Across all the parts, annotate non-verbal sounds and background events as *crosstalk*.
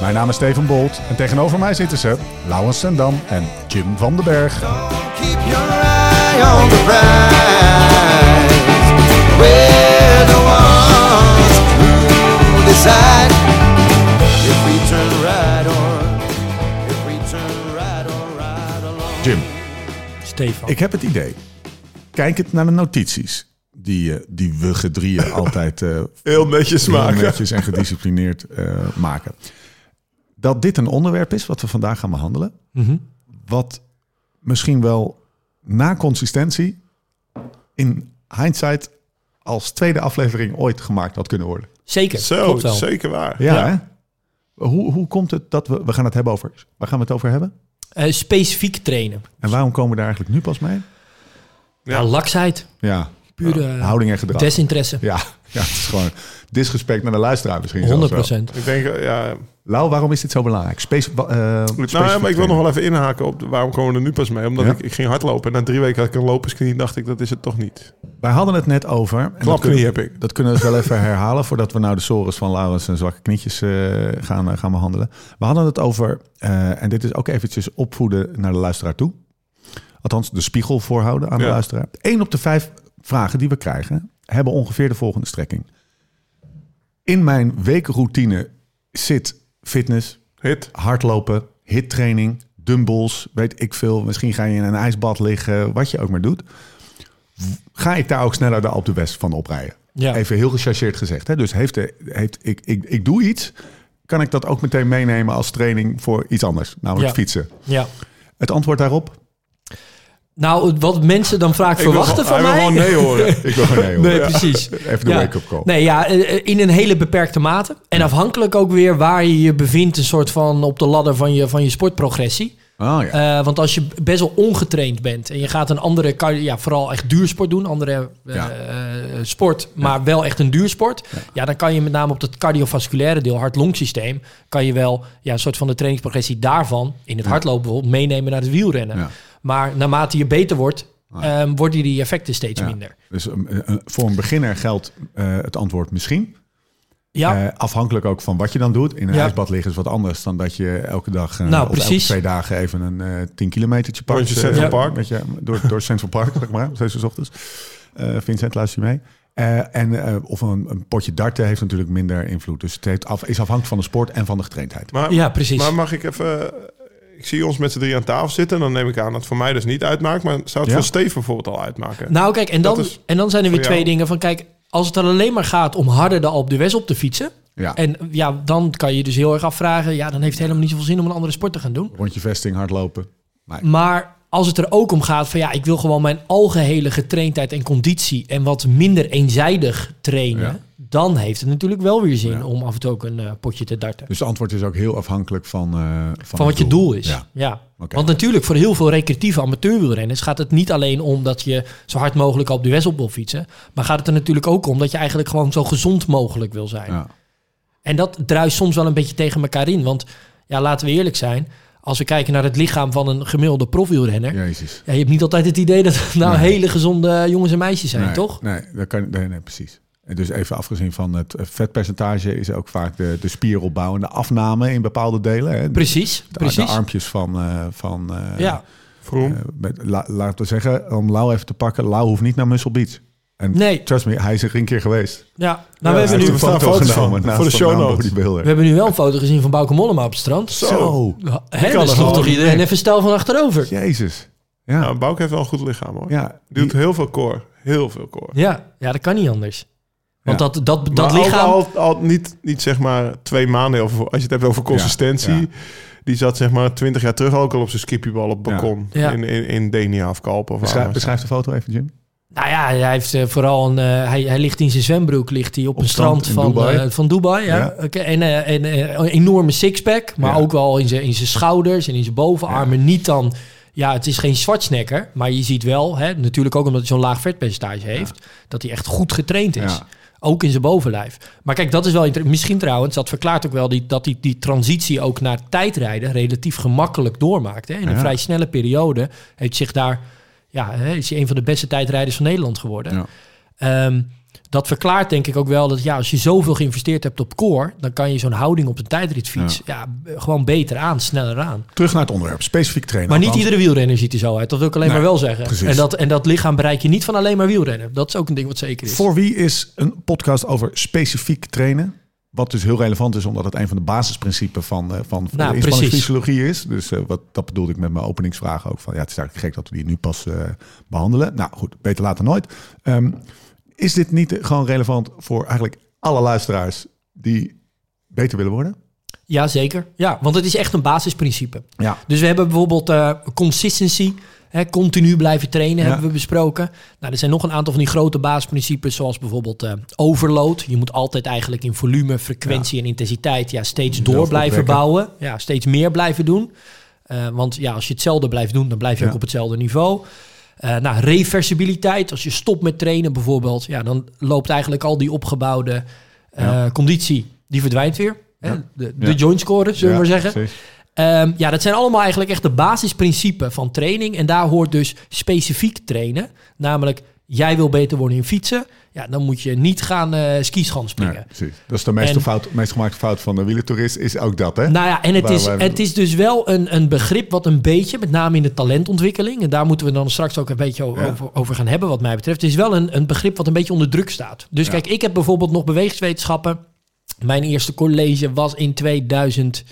Mijn naam is Steven Bolt en tegenover mij zitten ze Laurens Sendam en Jim van den Berg. Jim, Stefan. ik heb het idee. Kijkend naar de notities die, eh, die we gedrieën *laughs* altijd eh, Heel netjes heel maken. netjes en gedisciplineerd eh, maken. Dat dit een onderwerp is wat we vandaag gaan behandelen. Mhm. Wat misschien wel na consistentie in hindsight als tweede aflevering ooit gemaakt had kunnen worden. Zeker, Zo, klopt wel. zeker waar. Ja? Hoe, hoe komt het dat we... We gaan het hebben over... Waar gaan we het over hebben? Eh, specifiek trainen. En waarom komen we daar eigenlijk nu pas mee? Ja. Ja. laksheid, Ja, pure eh, houding en gedrag. desinteresse. Ja, ja, het is gewoon disrespect naar de luisteraar misschien. 100 zelfs wel. procent. Ik denk, eh, ja... Lau, waarom is dit zo belangrijk? Space, uh, Nou ja, maar ik wil nog wel even inhaken op de- waarom komen we er nu pas mee. Omdat Ja. ik, ik ging hardlopen en na drie weken had ik een lopersknie. dacht ik, dat is het toch niet. Wij hadden het net over... en dat Klapknie kunnen- heb ik. Dat kunnen we wel even herhalen voordat we nou de sores van Laurens en zwakke knietjes eh, gaan, eh, gaan behandelen. We hadden het over, eh, en dit is ook eventjes opvoeden naar de luisteraar toe. Althans, de spiegel voorhouden aan de Ja. luisteraar. Eén op de vijf vragen die we krijgen hebben ongeveer de volgende strekking. In mijn weekroutine zit fitness, Hit. hardlopen, hittraining, dumbbells, weet ik veel. Misschien ga je in een ijsbad liggen, wat je ook maar doet. Ga ik daar ook sneller de d'Huez van oprijden? Ja. Even heel gechargeerd gezegd. Hè? Dus heeft, de, heeft ik, ik, ik doe iets, kan ik dat ook meteen meenemen als training voor iets anders, namelijk Ja. fietsen. Ja. Het antwoord daarop? Nou, wat mensen dan vaak Ik wil verwachten van hij wil mij... gewoon nee horen. *laughs* Ik wil gewoon nee, hoor. Nee, precies. Even de Ja. wake-up call. Nee, ja, eh, in een hele beperkte mate. En afhankelijk ook weer waar je je bevindt, een soort van op de ladder van je, van je sportprogressie. Oh ja. Eh, want als je best wel ongetraind bent en je gaat een andere, ja, vooral echt duursport doen, andere eh, eh, sport, maar wel echt een duursport. Ja. dan kan je met name op het cardiovasculaire deel, hart-longsysteem, kan je wel ja, een soort van de trainingsprogressie daarvan in het hardlopen bijvoorbeeld meenemen naar het wielrennen. Ja. Maar naarmate je beter wordt, ehm, worden die effecten steeds Ja. minder. Dus um, eh, voor een beginner geldt eh, het antwoord misschien. Ja, Eh, afhankelijk ook van wat je dan doet. In een Ja. ijsbad liggen is wat anders dan dat je elke dag eh, Nou, of elke precies. twee dagen even een eh 10 kilometertje pakt. Rondje Eh, Central ja, Park. Weet je, door, door Central Park, zeg maar, *laughs* steeds 's ochtends. Eh, Vincent, luister je mee? Eh, en, eh, of een, een potje darten heeft natuurlijk minder invloed. Dus het heeft af, is afhankelijk van de sport en van de getraindheid. Maar, ja, precies. maar mag ik even... Ik zie ons met z'n drie aan tafel zitten. En dan neem ik aan dat het voor mij dus niet uitmaakt. Maar zou het Ja. voor Steven bijvoorbeeld al uitmaken? Nou, kijk, en dan, is en dan zijn er weer twee jou. dingen van, kijk, als het er alleen maar gaat om harder de Alpe d'Huez op te fietsen, Ja, en ja, dan kan je dus heel erg afvragen, ja, dan heeft het helemaal niet zoveel zin om een andere sport te gaan doen. rondje vesting, hardlopen. Maar als het er ook om gaat van, ja, ik wil gewoon mijn algehele getraindheid en conditie en wat minder eenzijdig trainen, Ja. Dan heeft het natuurlijk wel weer zin Ja. om af en toe ook een eh, potje te darten. Dus het antwoord is ook heel afhankelijk van... eh, van, wat je doel is. Ja. Want natuurlijk, voor heel veel recreatieve amateurwielrenners gaat het niet alleen om dat je zo hard mogelijk op de West op wil fietsen. Maar gaat het er natuurlijk ook om dat je eigenlijk gewoon zo gezond mogelijk wil zijn. Ja. En dat druist soms wel een beetje tegen elkaar in. Want ja, laten we eerlijk zijn. Als we kijken naar het lichaam van een gemiddelde profielrenner. Ja. Jezus. je hebt niet altijd het idee dat het nou Nee. hele gezonde jongens en meisjes zijn, nee, toch? Nee, dat kan, nee, nee, precies. Dus even afgezien van het eh, vetpercentage is ook vaak de, de spieropbouw en de afname in bepaalde delen. Hè. Precies, De, precies. de armpjes van, eh, van eh, ja, met, la- laten we zeggen, om Lau even te pakken, Lau hoeft niet naar Muscle Beach. En Nee. trust me, hij is er een keer geweest. ja. Nou, Ja, we, hebben nu, een foto genomen van, voor de show notes. bodybuilder. we hebben nu wel een foto gezien van Bauke Mollema op het strand. Zo. Hè, kan dus er toch iedereen even stijl van achterover. Jezus. Ja. Nou, Bouke heeft wel een goed lichaam hoor. ja, Die doet heel veel core. Heel veel core. Ja, ja, dat kan niet anders. Want Ja. dat, dat, dat maar lichaam... Al, al niet, niet zeg maar twee maanden, of als je het hebt over consistentie. ja. Die zat zeg maar twintig jaar terug ook al op zijn skippiebal op het Ja. balkon. Ja. In, in, in Denia of Kalpen. Beschrijf, de foto even, Jim. Nou ja, hij heeft eh, vooral een. eh, hij, hij ligt in zijn zwembroek ligt hij op, een strand van Dubai. Dubai. van Dubai. Ja. Ja. Oké, En, eh, en eh, een enorme sixpack, maar Ja. ook wel in zijn, in zijn schouders en in zijn bovenarmen. Niet dan. Ja, het is geen Schwarzenegger, maar je ziet wel, hè, natuurlijk ook omdat hij zo'n laag vetpercentage heeft, dat hij echt goed getraind is. Ook in zijn bovenlijf. Maar kijk, dat is wel misschien trouwens, dat verklaart ook wel die, dat hij die transitie ook naar tijdrijden relatief gemakkelijk doormaakt. Hè. In een Ja. vrij snelle periode heeft zich daar, ja, hè, is hij een van de beste tijdrijders van Nederland geworden. Ja. Ehm, dat verklaart denk ik ook wel dat ja, als je zoveel geïnvesteerd hebt op core, dan kan je zo'n houding op een tijdritfiets ja. b- gewoon beter aan, sneller aan. Terug naar het onderwerp, specifiek trainen. Maar niet iedere wielrenner ziet er zo uit. Dat wil ik alleen Nee, maar wel zeggen. precies. En dat, en dat lichaam bereik je niet van alleen maar wielrennen. Dat is ook een ding wat zeker is. Voor wie is een podcast over specifiek trainen? Wat dus heel relevant is, omdat het een van de basisprincipes van, eh, van Nou, inspanningsfysiologie is. Dus eh, wat, dat bedoelde ik met mijn openingsvraag ook. Van, ja, het is eigenlijk gek dat we die nu pas eh, behandelen. Nou goed, beter later nooit. Ehm, is dit niet gewoon relevant voor eigenlijk alle luisteraars die beter willen worden? Ja, zeker. Ja, want het is echt een basisprincipe. Ja. Dus we hebben bijvoorbeeld eh, consistency. Hè, continu blijven trainen Ja. hebben we besproken. Nou, er zijn nog een aantal van die grote basisprincipes, zoals bijvoorbeeld eh, overload. Je moet altijd eigenlijk in volume, frequentie en intensiteit ja, steeds door blijven opwekken. bouwen. Ja, steeds meer blijven doen. Eh, want ja, als je hetzelfde blijft doen, dan blijf je ook op hetzelfde niveau. Eh nou, reversibiliteit. Als je stopt met trainen bijvoorbeeld, ja, dan loopt eigenlijk al die opgebouwde eh, Ja. conditie, die verdwijnt weer. Hè? De, de Ja. joint scoren, zullen we maar zeggen. Ehm, ja, dat zijn allemaal eigenlijk echt de basisprincipes van training. En daar hoort dus specifiek trainen. Namelijk, jij wil beter worden in fietsen. Ja, dan moet je niet gaan eh skischans springen. Precies. Dat is de meeste En- fout, meest gemaakte fout van de wielertourist, is ook dat, hè? Nou ja, en het Waar is, het is dus wel een, een begrip wat een beetje, met name in de talentontwikkeling, en daar moeten we dan straks ook een beetje Ja. over, over gaan hebben, wat mij betreft. Het is wel een, een begrip wat een beetje onder druk staat. Dus Ja. kijk, ik heb bijvoorbeeld nog bewegingswetenschappen. Mijn eerste college was in 2003,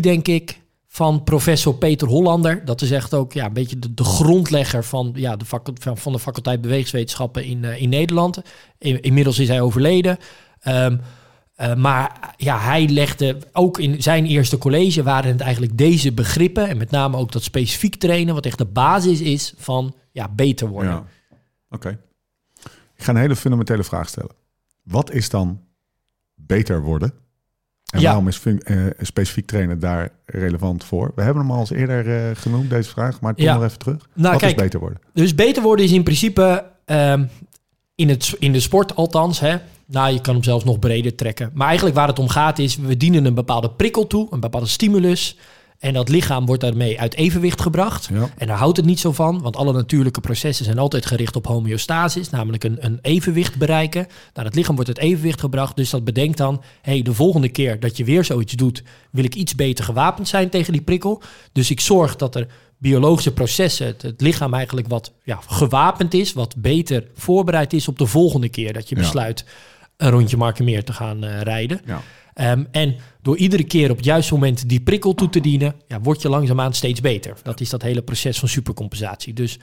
denk ik, van professor Peter Hollander. Dat is echt ook ja, een beetje de, grondlegger van, ja, de van, van de faculteit bewegingswetenschappen in, eh, in Nederland. In- inmiddels is hij overleden. Ehm, eh, maar ja, hij legde ook in zijn eerste college waren het eigenlijk deze begrippen. En met name ook dat specifiek trainen, wat echt de basis is van ja, beter worden. Ja. Oké. Ik ga een hele fundamentele vraag stellen. Wat is dan beter worden? En Ja. waarom is eh, specifiek trainen daar relevant voor? We hebben hem al eens eerder eh, genoemd, deze vraag, maar toch Ja. nog even terug. Nou, Wat kijk, is beter worden? Dus beter worden is in principe ehm, in, het, in de sport althans. Hè, nou, je kan hem zelfs nog breder trekken. Maar eigenlijk waar het om gaat is, we dienen een bepaalde prikkel toe, een bepaalde stimulus. En dat lichaam wordt daarmee uit evenwicht gebracht. Ja. En daar houdt het niet zo van, want alle natuurlijke processen zijn altijd gericht op homeostasis, namelijk een, een evenwicht bereiken. Nou, het lichaam wordt uit evenwicht gebracht, dus dat bedenkt dan, hey, de volgende keer dat je weer zoiets doet, wil ik iets beter gewapend zijn tegen die prikkel. Dus ik zorg dat er biologische processen, het, het lichaam eigenlijk wat ja, gewapend is, wat beter voorbereid is op de volgende keer dat je Ja. besluit een rondje Markenmeer te gaan eh, rijden. Ja. Ehm, en door iedere keer op het juiste moment die prikkel toe te dienen, ja, word je langzaamaan steeds beter. Dat is dat hele proces van supercompensatie. Dus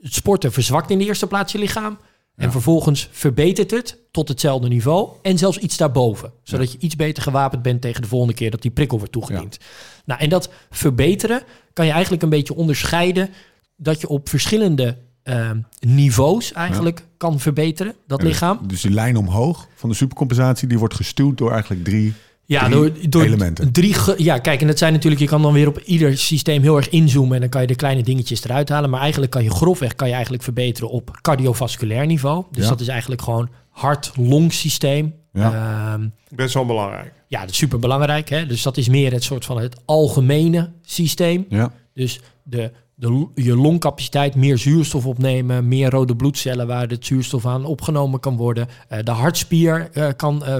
het sporten verzwakt in de eerste plaats je lichaam. En Ja. vervolgens verbetert het tot hetzelfde niveau en zelfs iets daarboven. Zodat je iets beter gewapend bent tegen de volgende keer dat die prikkel wordt toegediend. Nou, en dat verbeteren kan je eigenlijk een beetje onderscheiden dat je op verschillende ehm, niveaus eigenlijk kan verbeteren, dat dus- lichaam. Dus die lijn omhoog van de supercompensatie, die wordt gestuurd door eigenlijk drie... Ja, drie door, door elementen. Drie ja, kijk, en dat zijn natuurlijk, je kan dan weer op ieder systeem heel erg inzoomen en dan kan je de kleine dingetjes eruit halen. Maar eigenlijk kan je grofweg kan je eigenlijk verbeteren op cardiovasculair niveau. Dus Ja. dat is eigenlijk gewoon hart-long systeem. Ja. Ehm, Best wel belangrijk. ja, dat is super belangrijk. Hè? Dus dat is meer het soort van het algemene systeem. Ja. Dus de, de, je longcapaciteit, meer zuurstof opnemen, meer rode bloedcellen waar het zuurstof aan opgenomen kan worden. Eh, de hartspier eh, kan eh,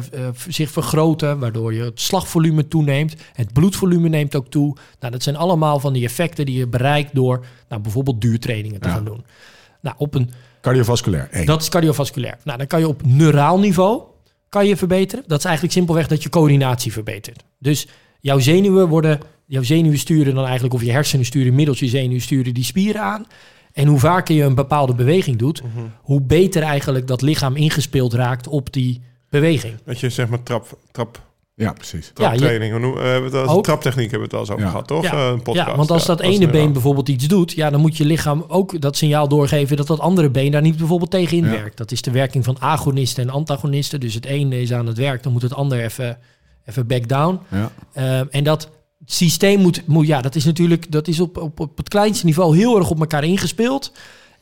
zich vergroten, waardoor je het slagvolume toeneemt. Het bloedvolume neemt ook toe. Nou, dat zijn allemaal van die effecten die je bereikt door nou, bijvoorbeeld duurtrainingen te Ja. gaan doen. Nou, op een Cardiovasculair, één. dat is cardiovasculair. Nou, dan kan je op neuraal niveau kan je verbeteren. Dat is eigenlijk simpelweg dat je coördinatie verbetert. Dus jouw zenuwen worden jouw zenuwen sturen dan eigenlijk, of je hersenen sturen middels je zenuwen sturen die spieren aan. En hoe vaker je een bepaalde beweging doet, Mhm. hoe beter eigenlijk dat lichaam ingespeeld raakt op die beweging. Dat je zeg maar trap, trap, Ja, precies. Ja, je- traptraining, hoe noemen- eh, we hebben het al- traptechniek hebben we het over Ja. gehad, toch? Ja. Eh, een podcast. ja, want als Ja, dat ene been inderdaad. bijvoorbeeld iets doet, ja, dan moet je lichaam ook dat signaal doorgeven dat dat andere been daar niet bijvoorbeeld tegen Ja. inwerkt. Dat is de werking van agonisten en antagonisten. Dus het ene is aan het werk, dan moet het ander even, even back down. Ja. Ehm, en dat systeem moet, moet, ja, dat is natuurlijk, dat is op, op, op het kleinste niveau heel erg op elkaar ingespeeld.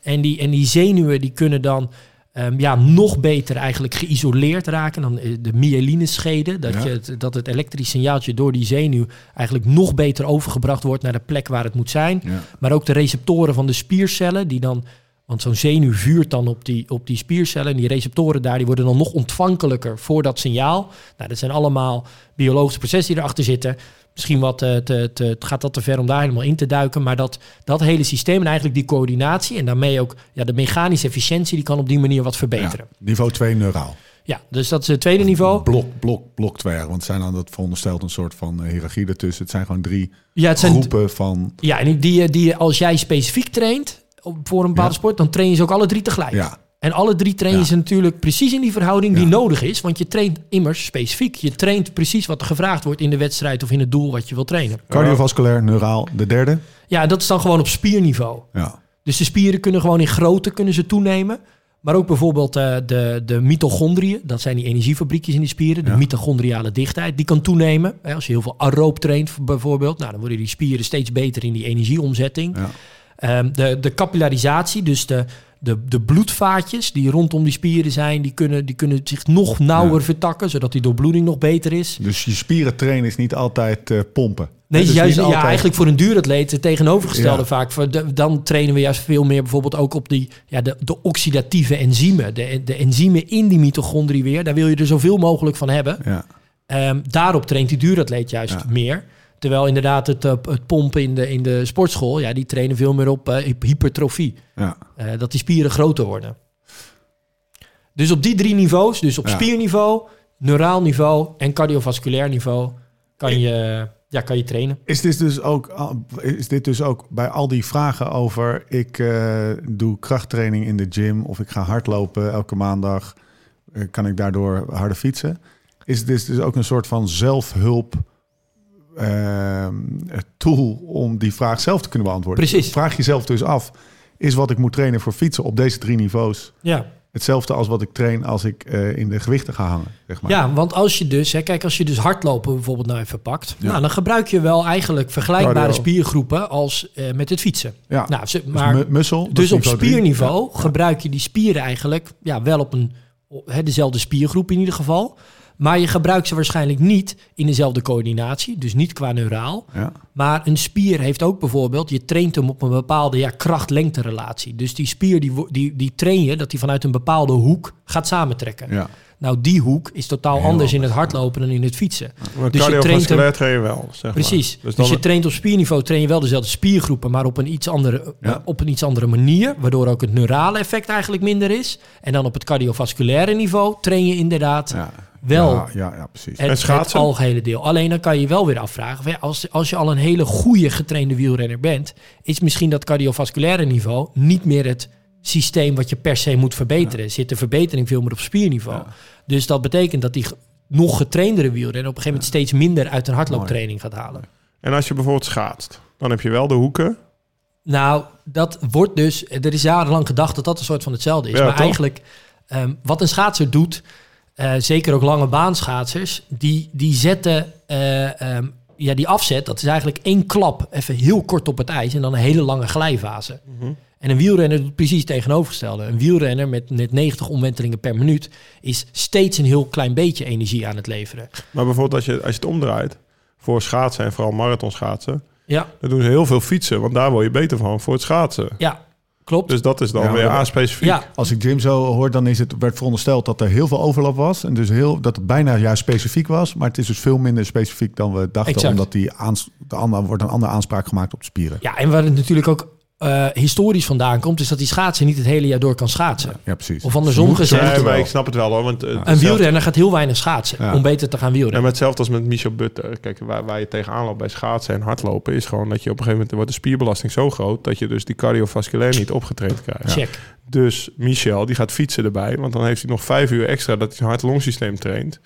En die, en die zenuwen die kunnen dan ehm, ja, nog beter eigenlijk geïsoleerd raken dan eh, de myelinescheden. Dat, Ja. je het, dat het elektrisch signaaltje door die zenuw eigenlijk nog beter overgebracht wordt naar de plek waar het moet zijn. Ja. Maar ook de receptoren van de spiercellen die dan... Want zo'n zenuw vuurt dan op die, op die spiercellen. En die receptoren daar die worden dan nog ontvankelijker voor dat signaal. Nou, dat zijn allemaal biologische processen die erachter zitten. Misschien wat eh, te, te, het gaat dat te ver om daar helemaal in te duiken. Maar dat, dat hele systeem en eigenlijk die coördinatie... en daarmee ook ja, de mechanische efficiëntie... die kan op die manier wat verbeteren. Ja. Niveau 2 neuraal. Ja, dus dat is het tweede niveau. Blok, blok, blok 2. Want het zijn dan dat veronderstelt een soort van eh, hiërarchie ertussen. Het zijn gewoon drie Ja, het zijn groepen van... Ja, en die, die als jij specifiek traint voor een bepaalde Ja. sport, dan train je ze ook alle drie tegelijk. Ja, En alle drie trainen ze natuurlijk precies in die verhouding die nodig is. Want je traint immers specifiek. Je traint precies wat er gevraagd wordt in de wedstrijd of in het doel wat je wil trainen. cardiovasculair, neuraal, de derde. Ja, dat is dan gewoon op spierniveau. Ja, Dus de spieren kunnen gewoon in grootte kunnen ze toenemen. Maar ook bijvoorbeeld eh, de, de mitochondriën, dat zijn die energiefabriekjes in die spieren. De Ja. mitochondriale dichtheid, die kan toenemen. Hè, als je heel veel aeroob traint bijvoorbeeld, nou, dan worden die spieren steeds beter in die energieomzetting. ja. Ehm, de, de capillarisatie, dus de, de, de bloedvaatjes die rondom die spieren zijn, die kunnen, die kunnen zich nog nauwer Ja. vertakken, zodat die doorbloeding nog beter is. Dus je spieren trainen is niet altijd eh, pompen. Nee, juist, ja, altijd- eigenlijk voor een duuratleet het tegenovergestelde Ja. vaak. Dan trainen we juist veel meer bijvoorbeeld ook op die, ja, de, de oxidatieve enzymen. De, de enzymen in die mitochondrie weer. Daar wil je er zoveel mogelijk van hebben. Ja, Ehm, daarop traint die duuratleet juist meer. Terwijl inderdaad het, eh, het pompen in de, in de sportschool, ja, die trainen veel meer op eh, hypertrofie. ja. Eh, dat die spieren groter worden. Dus op die drie niveaus, dus op Ja. spierniveau, neuraal niveau en cardiovasculair niveau, kan je, ja, kan je trainen. Is dit, dus ook, is dit dus ook bij al die vragen over... ik doe krachttraining in de gym of ik ga hardlopen elke maandag... kan ik daardoor harder fietsen? Is dit dus ook een soort van zelfhulp ehm, tool om die vraag zelf te kunnen beantwoorden? Precies. Vraag jezelf dus af, is wat ik moet trainen voor fietsen op deze drie niveaus... Ja. hetzelfde als wat ik train als ik eh, in de gewichten ga hangen? Zeg maar. ja, want als je dus, hè, kijk, als je dus hardlopen bijvoorbeeld nou even pakt, Ja. nou, dan gebruik je wel eigenlijk vergelijkbare Cardio. spiergroepen als eh, met het fietsen. Ja. Nou, Dus muscle, Dus op spierniveau Ja. gebruik je die spieren eigenlijk ja, wel op een hè, dezelfde spiergroep in ieder geval. Maar je gebruikt ze waarschijnlijk niet in dezelfde coördinatie, dus niet qua neuraal. Ja. Maar een spier heeft ook bijvoorbeeld, je traint hem op een bepaalde ja, kracht-lengte relatie. Dus die spier die, die, die train je dat die vanuit een bepaalde hoek gaat samentrekken. Ja. Nou, die hoek is totaal Heel anders in het hardlopen dan in het fietsen. Maar Dus je traint cardiovasculair train je wel, zeg maar. Precies. Dus, dan je traint op spierniveau train je wel dezelfde spiergroepen, maar op een iets andere, Ja. eh, op een iets andere manier, waardoor ook het neurale effect eigenlijk minder is. En dan op het cardiovasculaire niveau train je inderdaad Ja. Wel Ja, ja, ja, precies. het, En schaatsen? het algehele deel. Alleen dan kan je wel weer afvragen, van ja, als, als je al een hele goede getrainde wielrenner bent, is misschien dat cardiovasculaire niveau niet meer het systeem wat je per se moet verbeteren. Zit de verbetering veel meer op spierniveau. Ja. Dus dat betekent dat die nog getraindere wielrenner op een gegeven moment steeds minder uit een hardlooptraining gaat halen. En als je bijvoorbeeld schaatst, dan heb je wel de hoeken. Nou, dat wordt dus. Er is jarenlang gedacht dat dat een soort van hetzelfde is. Ja, maar toch? eigenlijk, ehm, wat een schaatser doet, eh, zeker ook lange baanschaatsers, die, die zetten. eh, ehm, ja, die afzet, dat is eigenlijk één klap, even heel kort op het ijs en dan een hele lange glijfase. En een wielrenner doet precies het tegenovergestelde. Een wielrenner met net 90 omwentelingen per minuut is steeds een heel klein beetje energie aan het leveren. Maar bijvoorbeeld als je, als je het omdraait, voor schaatsen en vooral marathonschaatsen, Ja, dan doen ze heel veel fietsen, want daar word je beter van voor het schaatsen. ja klopt. Dus dat is dan Ja, weer A-specifiek. ja, Als ik Jim zo hoor, dan is het, werd verondersteld dat er heel veel overlap was. En dus heel, dat het bijna juist specifiek was. Maar het is dus veel minder specifiek dan we dachten. Exact. Omdat die aans, de ander, wordt een andere aanspraak gemaakt op de spieren. Ja, en waar het natuurlijk ook eh, historisch vandaan komt, is dat die schaatser niet het hele jaar door kan schaatsen. Ja, precies. Of andersom Ze gezegd- moeten Nee, maar wel. ik snap het wel hoor. Want, eh, Een hetzelfde- wielrenner gaat heel weinig schaatsen Ja. om beter te gaan Ja, wielrennen. maar hetzelfde als met Michel Butter. Kijk, waar, waar je tegenaan loopt bij schaatsen en hardlopen... is gewoon dat je op een gegeven moment... wordt de spierbelasting zo groot... dat je dus die cardiovasculair niet opgetraind krijgt. Check. Dus Michel, die gaat fietsen erbij. Want dan heeft hij nog vijf uur extra dat hij zijn hart-longsysteem traint.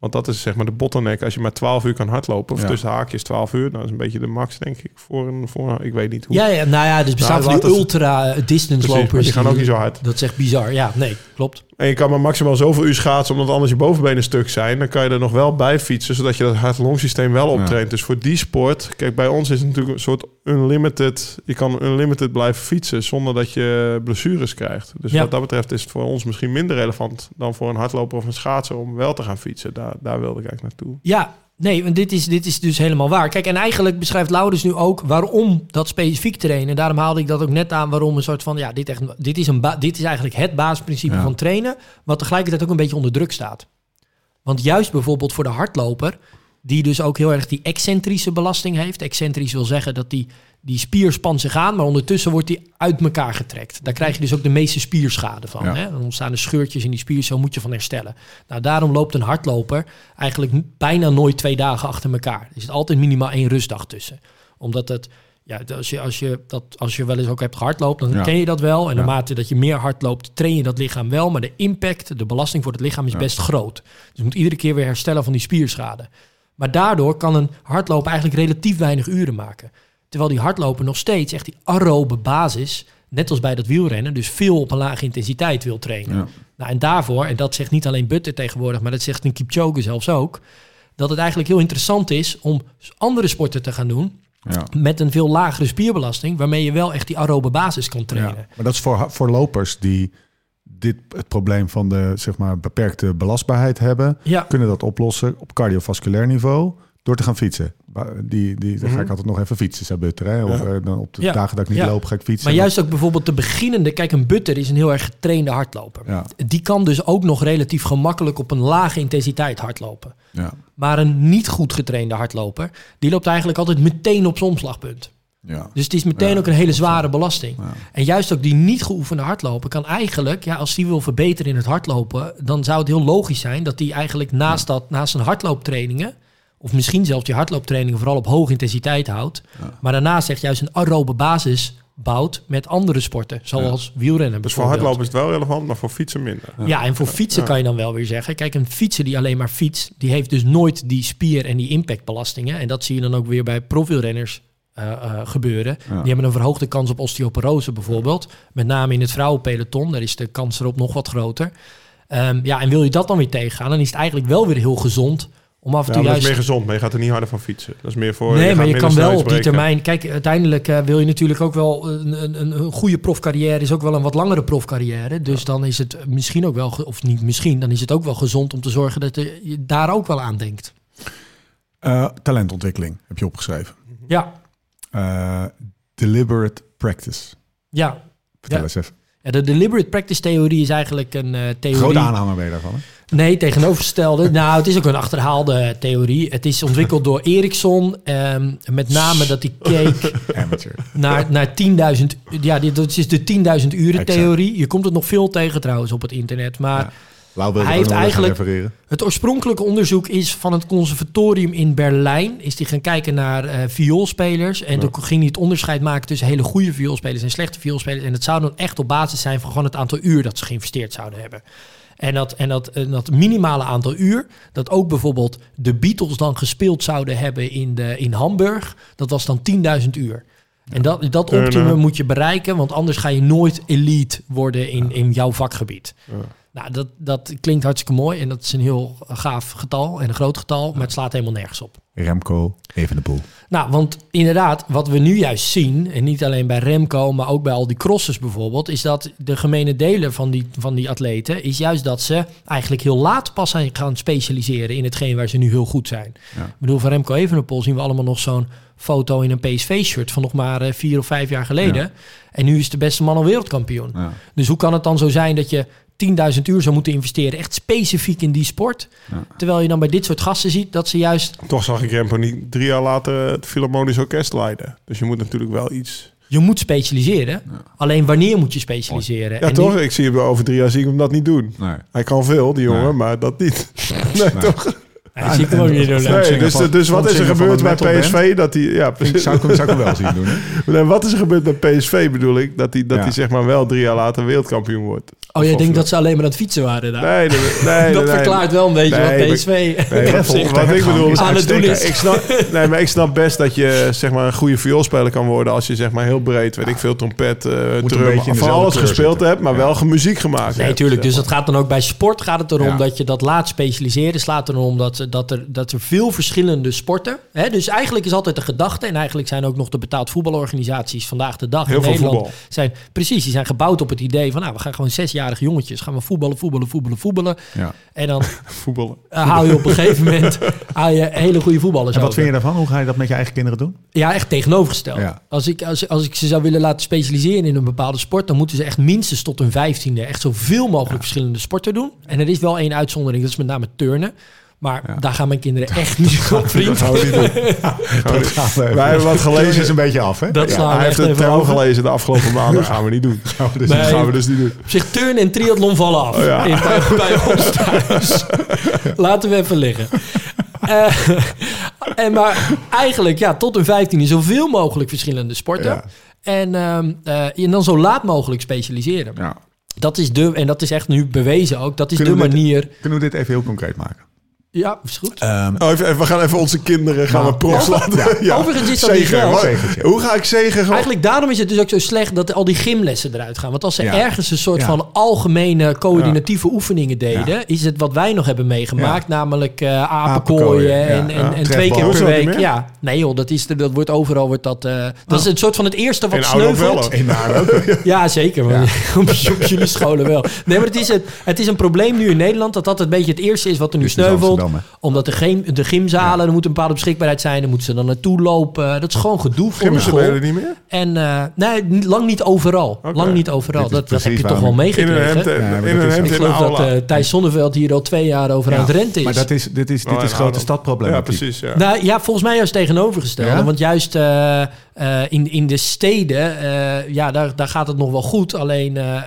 Want dat is zeg maar de bottleneck. Als je maar 12 uur kan hardlopen, of Ja. tussen haakjes 12 uur... dat is een beetje de max, denk ik, voor een... Voor, een- ik weet niet hoe. Ja, ja, nou ja, dus bestaan Nou, van die ultra eh, distance lopers. die gaan ook niet zo hard. Dat is echt bizar. Ja, nee, klopt. En je kan maar maximaal zoveel uur schaatsen... omdat anders je bovenbenen stuk zijn. Dan kan je er nog wel bij fietsen... zodat je dat hart-longsysteem wel optraint. Dus voor die sport... Kijk, bij ons is het natuurlijk een soort unlimited... Je kan unlimited blijven fietsen... zonder dat je blessures krijgt. Dus Ja. wat dat betreft is het voor ons misschien minder relevant... dan voor een hardloper of een schaatser... om wel te gaan fietsen. Daar, daar wilde ik eigenlijk naartoe. Ja, nee, want dit is, dit is dus helemaal waar. Kijk, en eigenlijk beschrijft Laurens nu ook waarom dat specifiek trainen. Daarom haalde ik dat ook net aan waarom een soort van, ja, dit, echt, dit, is, een dit is eigenlijk het basisprincipe Ja. van trainen, wat tegelijkertijd ook een beetje onder druk staat. Want juist bijvoorbeeld voor de hardloper, die dus ook heel erg die excentrische belasting heeft. Excentrisch wil zeggen dat die, die spier spant zich aan, maar ondertussen wordt die uit elkaar getrekt. Daar krijg je dus ook de meeste spierschade van. Ja. Hè? Dan ontstaan er scheurtjes in die spier, zo moet je van herstellen. Nou, daarom loopt een hardloper eigenlijk bijna nooit twee dagen achter elkaar. Er zit altijd minimaal één rustdag tussen. Omdat het, ja, als je, als je, dat, als je wel eens ook hebt gehardloopt, dan Ja. ken je dat wel. En naarmate dat je meer hard loopt, train je dat lichaam wel. Maar de impact, de belasting voor het lichaam is Ja. best groot. Dus je moet iedere keer weer herstellen van die spierschade. Maar daardoor kan een hardloper eigenlijk relatief weinig uren maken. Terwijl die hardloper nog steeds echt die aerobe basis, net als bij dat wielrennen, dus veel op een lage intensiteit wil trainen. Ja. Nou, en daarvoor, en dat zegt niet alleen Butter tegenwoordig, maar dat zegt een Kipchoge zelfs ook, dat het eigenlijk heel interessant is om andere sporten te gaan doen Ja. met een veel lagere spierbelasting, waarmee je wel echt die aerobe basis kan Ja. trainen. Maar dat is voor, voor lopers die dit, het probleem van de zeg maar, beperkte belastbaarheid hebben, Ja, kunnen dat oplossen op cardiovasculair niveau door te gaan fietsen. Die, die, ga ik altijd nog even fietsen, zei Butter. Hè? Of, eh, dan op de Ja. dagen dat ik niet Ja. loop, ga ik fietsen. maar juist ook bijvoorbeeld de beginnende, kijk, een Butter is een heel erg getrainde hardloper. Ja, Die kan dus ook nog relatief gemakkelijk op een lage intensiteit hardlopen. ja, Maar een niet goed getrainde hardloper, die loopt eigenlijk altijd meteen op zijn omslagpunt. ja. Dus het is meteen Ja, ook een hele zware belasting. Ja. En juist ook die niet geoefende hardloper kan eigenlijk, ja, als die wil verbeteren in het hardlopen, dan zou het heel logisch zijn dat die eigenlijk naast, dat, naast zijn hardlooptrainingen, of misschien zelfs die hardlooptrainingen vooral op hoge intensiteit houdt, maar daarnaast echt juist een aerobe basis bouwt met andere sporten, zoals wielrennen Dus voor hardlopen is het wel relevant, maar voor fietsen minder. Ja, en voor fietsen kan je dan wel weer zeggen. Kijk, een fietser die alleen maar fietst, die heeft dus nooit die spier- en die impactbelastingen. En dat zie je dan ook weer bij profielrenners eh, eh, gebeuren. Ja. Die hebben een verhoogde kans op osteoporose bijvoorbeeld. Met name in het vrouwenpeloton, daar is de kans erop nog wat groter. Ehm, ja, en wil je dat dan weer tegengaan, dan is het eigenlijk wel weer heel gezond om af en Ja, toe maar dat is juist... meer gezond, maar je gaat er niet harder van fietsen. Dat is meer voor... Nee, maar je kan wel op die termijn... Kijk, uiteindelijk eh, wil je natuurlijk ook wel... Een, een, een, een goede profcarrière is ook wel een wat langere profcarrière. Dus dan is het misschien ook wel... Of niet misschien, dan is het ook wel gezond om te zorgen dat je je daar ook wel aan denkt. Eh, talentontwikkeling heb je opgeschreven. Ja, Eh, deliberate practice. ja. Vertel Ja. eens even. Ja, de deliberate practice theorie is eigenlijk een eh, theorie... Grote aanhanger ben je daarvan. Hè? Nee, tegenovergestelde. *laughs* nou, het is ook een achterhaalde theorie. Het is ontwikkeld door Ericsson. ehm, met name dat hij keek *laughs* naar, naar 10.000... Ja, dit dat is de 10.000 uren theorie. Je komt het nog veel tegen trouwens op het internet. Maar Ja. Hij heeft eigenlijk- het oorspronkelijke onderzoek is van het conservatorium in Berlijn. Is die gaan kijken naar eh vioolspelers. En toen ging hij het onderscheid maken tussen hele goede vioolspelers en slechte vioolspelers. En het zou dan echt op basis zijn van gewoon het aantal uur dat ze geïnvesteerd zouden hebben. En dat, en dat, en dat minimale aantal uur, dat ook bijvoorbeeld de Beatles dan gespeeld zouden hebben in, de, in Hamburg, dat was dan 10.000 uur. En dat, dat optimum moet je bereiken, want anders ga je nooit elite worden in, in jouw vakgebied. Nou, dat, dat klinkt hartstikke mooi en dat is een heel gaaf getal en een groot getal, maar het slaat helemaal nergens op. Remco, even de boel. Nou, want inderdaad, wat we nu juist zien, en niet alleen bij Remco, maar ook bij al die crossers bijvoorbeeld, is dat de gemene delen van die, van die atleten, is juist dat ze eigenlijk heel laat pas zijn gaan specialiseren in hetgeen waar ze nu heel goed zijn. Ja. Ik bedoel, van Remco Evenepoel zien we allemaal nog zo'n foto in een PSV-shirt van nog maar eh, vier of vijf jaar geleden. Ja. En nu is de beste man al wereldkampioen. Ja. Dus hoe kan het dan zo zijn dat je 10.000 uur zou moeten investeren, echt specifiek in die sport? Ja. Terwijl je dan bij dit soort gasten ziet dat ze juist Toch zag ik Remco niet drie jaar later het Philharmonisch Orkest leiden. Dus je moet natuurlijk wel iets... Je moet specialiseren. Alleen wanneer moet je specialiseren? Ja, En toch? Ik zie hem over drie jaar zie ik hem dat niet doen. Nee. Hij kan veel, die jongen, Nee. maar dat niet. *laughs* Nee, toch? Ja, dat zie ik hem ook niet doen. Nee, dus, dus wat is er gebeurd bij? PSV? Dat hij, ja, Ik precies. zou ik hem, zou ik hem wel zien doen. Hè? *laughs* Nee, wat is er gebeurd bij PSV bedoel ik? Dat hij, dat Ja. hij zeg maar wel drie jaar later wereldkampioen wordt. Oh, jij denkt dat ze alleen maar aan het fietsen waren daar? Nee, nee, nee. *laughs* dat nee, verklaart wel een beetje Nee, *laughs* wat PSV Nee, wat, ik bedoel is aan het doen is. Ik snap, nee, maar ik snap best dat je zeg maar, een goede vioolspeler kan worden als je zeg maar, heel breed, weet ik veel, trompet, eh drum, van alles gespeeld zitten. hebt, maar Ja. wel ge- muziek gemaakt Nee, hebt. tuurlijk. Dus dat gaat dan ook bij sport gaat het erom Ja. dat je dat laat specialiseren. Het gaat erom dat, dat, er, dat er veel verschillende sporten. Hè? Dus eigenlijk is altijd de gedachte, en eigenlijk zijn ook nog de betaald voetbalorganisaties vandaag de dag Heel in veel Nederland. voetbal. Zijn, precies, die zijn gebouwd op het idee van nou, we gaan gewoon zesjarige jongetjes, gaan we voetballen, voetballen, voetballen, voetballen. Ja. En dan. *laughs* Voetballen. eh, haal je op een gegeven moment *laughs* haal je hele goede voetballers En wat over. vind je daarvan? Hoe ga je dat met je eigen kinderen doen? Ja, echt tegenovergesteld. Ja. Als, ik, als, als ik ze zou willen laten specialiseren in een bepaalde sport, dan moeten ze echt minstens tot hun vijftiende echt zoveel mogelijk verschillende sporten doen. En er is wel één uitzondering, dat is met name turnen. Maar daar gaan mijn kinderen *laughs* echt niet op, vriend. *laughs* Dat gaan we niet doen. Dat gaan we Wij hebben wat gelezen. Is een beetje af, hè? Dat Ja. Hij we heeft het trouw gelezen de afgelopen maanden. gaan we niet doen. *laughs* Oh, dus Nee. Dat gaan we dus niet doen. Zich turnen en triathlon vallen af. Oh, ja. in, bij, bij ons thuis. Laten we even liggen. Eh, en maar eigenlijk, ja, tot hun vijftiende zoveel mogelijk verschillende sporten. Ja. En, ehm, eh, en dan zo laat mogelijk specialiseren. Ja. Dat is de, en dat is echt nu bewezen ook, dat is Kunnen de we dit- manier. Kunnen we dit even heel concreet maken? Ja, is goed. Ehm, Oh, even, even- we gaan even onze kinderen gaan Nou, we props ja. laten. Ja. Overigens is dat niet. Wat- Zegentje. Hoe ga ik zegen? Eigenlijk daarom is het dus ook zo slecht dat al die gymlessen eruit gaan. Want als ze Ja. ergens een soort Ja. van algemene coördinatieve oefeningen deden, Ja. is het wat wij nog hebben meegemaakt, namelijk eh apenkooien Apenkooien, ja. en, en, twee keer per niet week. Ja, nee joh, dat, is, dat wordt overal wordt dat. eh, dat is het soort van het eerste wat sneuvelt. *laughs* Ja, zeker. Maar op, *laughs* op jullie scholen wel. Nee, maar het is, het, het is een probleem nu in Nederland dat dat een beetje het eerste is wat er nu sneuvelt. Omdat de, gym, de gymzalen, er moet een bepaalde beschikbaarheid zijn. Dan moeten ze dan naartoe lopen. Dat is gewoon gedoe voor de school. niet meer? En eh, nee, niet- lang niet overal. Lang niet overal. Dat, dat heb je toch wel waarom In een meegekregen. in een hemd Ik geloof dat eh, Thijs Zonneveld hier al twee jaar over aan het renten is. Maar dat is, dit is, dit Oh, is grote stadprobleem. Ja, precies. Ja. Nou ja, volgens mij juist tegenovergestelde. Ja? Want juist eh, eh, in, in de steden, eh, ja, daar, daar gaat het nog wel goed. Alleen eh, eh,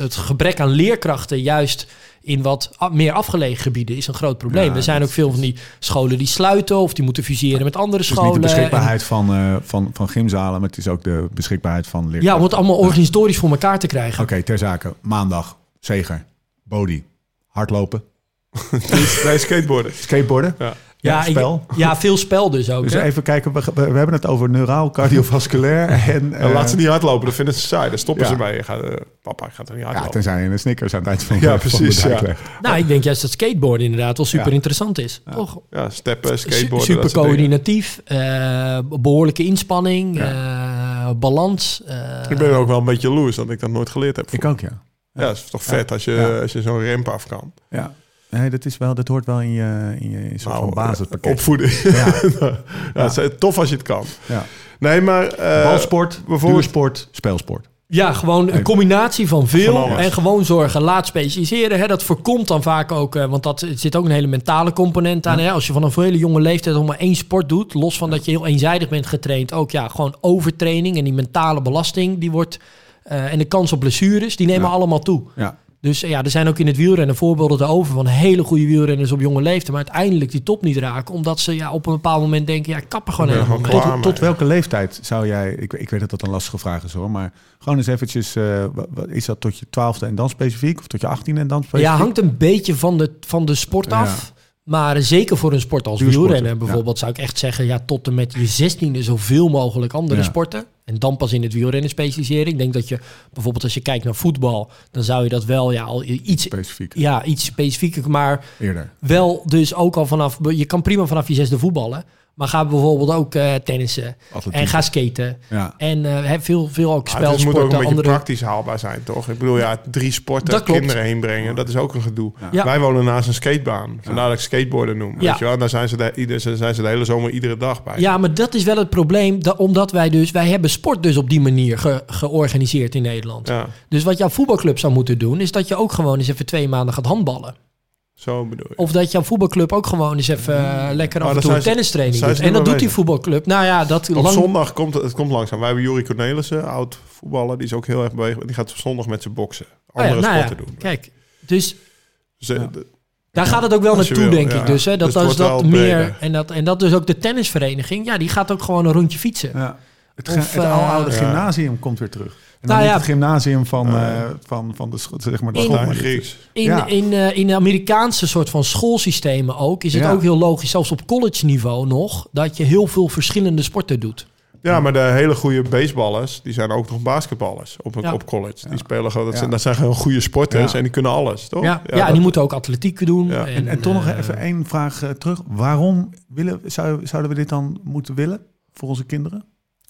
het gebrek aan leerkrachten, juist in wat meer afgelegen gebieden, is een groot probleem. Ja, er zijn ook veel van die scholen die sluiten of die moeten fuseren met andere Het is niet scholen. de En- beschikbaarheid van, eh, van, van gymzalen, maar het is ook de beschikbaarheid van ja, leerkrachten. om het allemaal organisatorisch voor elkaar te krijgen. Oké, ter zake. Maandag, Zeger, Body, hardlopen, *laughs* Nee, skateboarden. skateboarden. Ja. Ja, ik- ja, veel spel dus ook. Dus hè? even kijken, we, we, we hebben het over neuraal, cardiovasculair *laughs* en... Dan eh, laat ze niet hardlopen, dat vinden ze saai. Dan stoppen Ja. ze bij je. Gaat, eh, papa, ik ga er niet Ja, hardlopen. tenzij je een Snickers aan het eind van, Ja, van precies, de ja. Nou, ik denk juist dat skateboarden inderdaad wel super interessant is. Toch? Ja, steppen, Su- skateboarden. super coördinatief, eh, behoorlijke inspanning, eh, balans. Ik ben ook wel een beetje jaloers dat ik dat nooit geleerd heb. Ik ook, ja. Ja, dat is toch vet als je, Ja. als je zo'n ramp af kan. ja. Nee, dat, is wel, dat hoort wel in je, in je soort van Nou, basispakket. Opvoeden. *laughs* Ja. *laughs* ja, het is tof als je het kan. ja. Nee, maar... eh, Balsport, bijvoorbeeld- duursport, speelsport. Ja, gewoon een combinatie van veel Van en gewoon zorgen, laat specialiseren. Hè. Dat voorkomt dan vaak ook, eh, want dat zit ook een hele mentale component aan. Hè. Als je vanaf een hele jonge leeftijd nog maar één sport doet, los van dat je heel eenzijdig bent getraind, ook ja, gewoon overtraining en die mentale belasting, die wordt, eh, en de kans op blessures, die nemen Ja. allemaal toe. Ja. Dus eh, ja, er zijn ook in het wielrennen voorbeelden erover van hele goede wielrenners op jonge leeftijd, maar uiteindelijk die top niet raken, omdat ze ja, op een bepaald moment denken, ja, ik kap er gewoon klaar. Tot, maar- tot welke leeftijd zou jij... Ik, ik weet dat dat een lastige vraag is hoor, maar gewoon eens eventjes... eh, is dat tot je twaalfde en dan specifiek? Of tot je achttiende en dan specifiek? Ja, hangt een beetje van de, van de sport af. Maar zeker voor een sport als wielrennen bijvoorbeeld zou ik echt zeggen... ja, tot en met je zestiende zoveel mogelijk andere Ja. sporten. En dan pas in het wielrennen specialiseren. Ik denk dat je bijvoorbeeld als je kijkt naar voetbal... dan zou je dat wel ja, al iets, Specifiek, ja, iets specifieker... maar eerder. wel dus ook al vanaf... je kan prima vanaf je zesde voetballen... maar ga bijvoorbeeld ook eh, tennissen Atletiek. en ga skaten. Ja. En eh, veel, veel ook Ja, het moet ook een spelsporten, beetje andere... praktisch haalbaar zijn, toch? Ik bedoel, ja, drie sporten, Dat kinderen heen brengen, dat is ook een gedoe. Ja. Wij wonen naast een skatebaan. Vandaar dat ik skateboarden noem. Ja. Weet je wel? En daar zijn ze, de, ieder, zijn ze de hele zomer iedere dag bij. Ja, maar dat is wel het probleem. da- omdat wij dus, wij hebben sport dus op die manier ge- georganiseerd in Nederland. Ja. Dus wat jouw voetbalclub zou moeten doen, is dat je ook gewoon eens even twee maanden gaat handballen. Zo bedoel je. Of dat jouw voetbalclub ook gewoon eens even eh, lekker af en toe een tennistraining doet. En dat doet die voetbalclub. Nou ja, dat Op lang... zondag komt het, komt langzaam. Wij hebben Juri Cornelissen, oud voetballer, die is ook heel erg bewegelijk. Die gaat op zondag met zijn boksen. Oh ja, Andere nou ja, sporten doen. Kijk, dus Ja. de- daar gaat het ook wel naartoe, wil, denk ja. ik. Dus, hè, dat, Dus dat meer. breder. En dat, en dat dus ook de tennisvereniging. Ja, die gaat ook gewoon een rondje fietsen. Ja. Het, Of, het eh, aloude ja. gymnasium komt weer terug. En dan Nou ja. het gymnasium van, eh, van, van de, zeg maar de In- school. Grieks. In, Ja. in, eh, in de Amerikaanse soort van schoolsystemen ook is het Ja. ook heel logisch, zelfs op college niveau nog, dat je heel veel verschillende sporten doet. Ja, maar de hele goede baseballers, die zijn ook nog basketballers op, Ja. op college. Ja. Die spelen gewoon, dat, zijn, dat zijn gewoon goede sporters Ja. en die kunnen alles, toch? Ja, ja, en dat- die moeten ook atletiek doen. Ja. En, En, en toch nog eh, even één vraag eh, terug. Waarom willen, zou, zouden we dit dan moeten willen voor onze kinderen?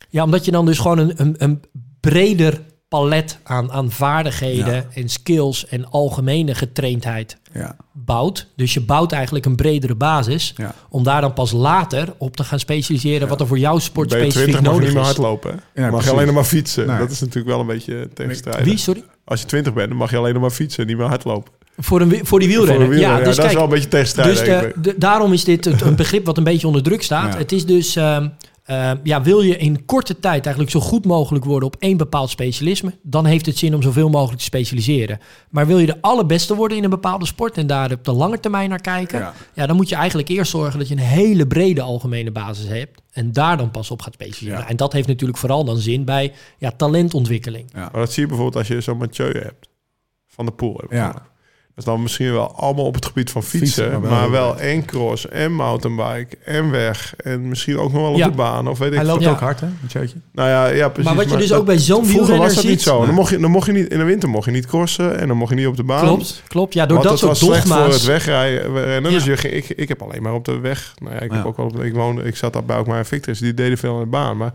Ja, omdat je dan dus gewoon een, een, een breder palet aan, aan vaardigheden Ja. en skills en algemene getraindheid Ja, bouwt. Dus je bouwt eigenlijk een bredere basis ja. om daar dan pas later op te gaan specialiseren wat er voor jouw sport ben je specifiek 20 mag je nodig niet meer is. hardlopen. Hè? Mag je alleen nog maar fietsen. Nee. Dat is natuurlijk wel een beetje tegenstrijdig. Wie, sorry? Als je 20 bent, dan mag je alleen nog maar fietsen, niet meer hardlopen. Voor, een, voor die wielrennen. Voor een wielrenner, ja, dus dat kijk, is wel een beetje tegenstrijdig. Dus de, de- daarom is dit een *laughs* begrip wat een beetje onder druk staat. Ja. Het is dus, ehm, ehm, ja, wil je in korte tijd eigenlijk zo goed mogelijk worden op één bepaald specialisme, dan heeft het zin om zoveel mogelijk te specialiseren. Maar wil je de allerbeste worden in een bepaalde sport en daar op de lange termijn naar kijken, Ja. ja. dan moet je eigenlijk eerst zorgen dat je een hele brede algemene basis hebt en daar dan pas op gaat specialiseren. Ja. En dat heeft natuurlijk vooral dan zin bij ja, talentontwikkeling. Ja. Maar dat zie je bijvoorbeeld als je zo'n Mathieu hebt. Van de Poel. ik Ja. Dat is dan misschien wel allemaal op het gebied van fietsen. Fietsen, maar maar, wel- en cross en mountainbike en weg. En misschien ook nog wel op Ja. de baan. Of weet ik Hij loopt Ja. ook hard, hè? Nou ja, ja, precies. Maar wat je dus dat- ook bij zo'n Vroeger was dat niet zo. Dan mocht, je, dan mocht je niet in de winter mocht je niet crossen en dan mocht je niet op de baan. Klopt, klopt. Ja, door Want dat het soort was slecht voor dogma's. het wegrijden. Dus Ja. je, ging- ik, ik heb alleen maar op de weg. Nou ja, ik, heb ook wel op, ik, woonde, ik zat daar bij ook maar Victus. Die deden veel aan de baan. Maar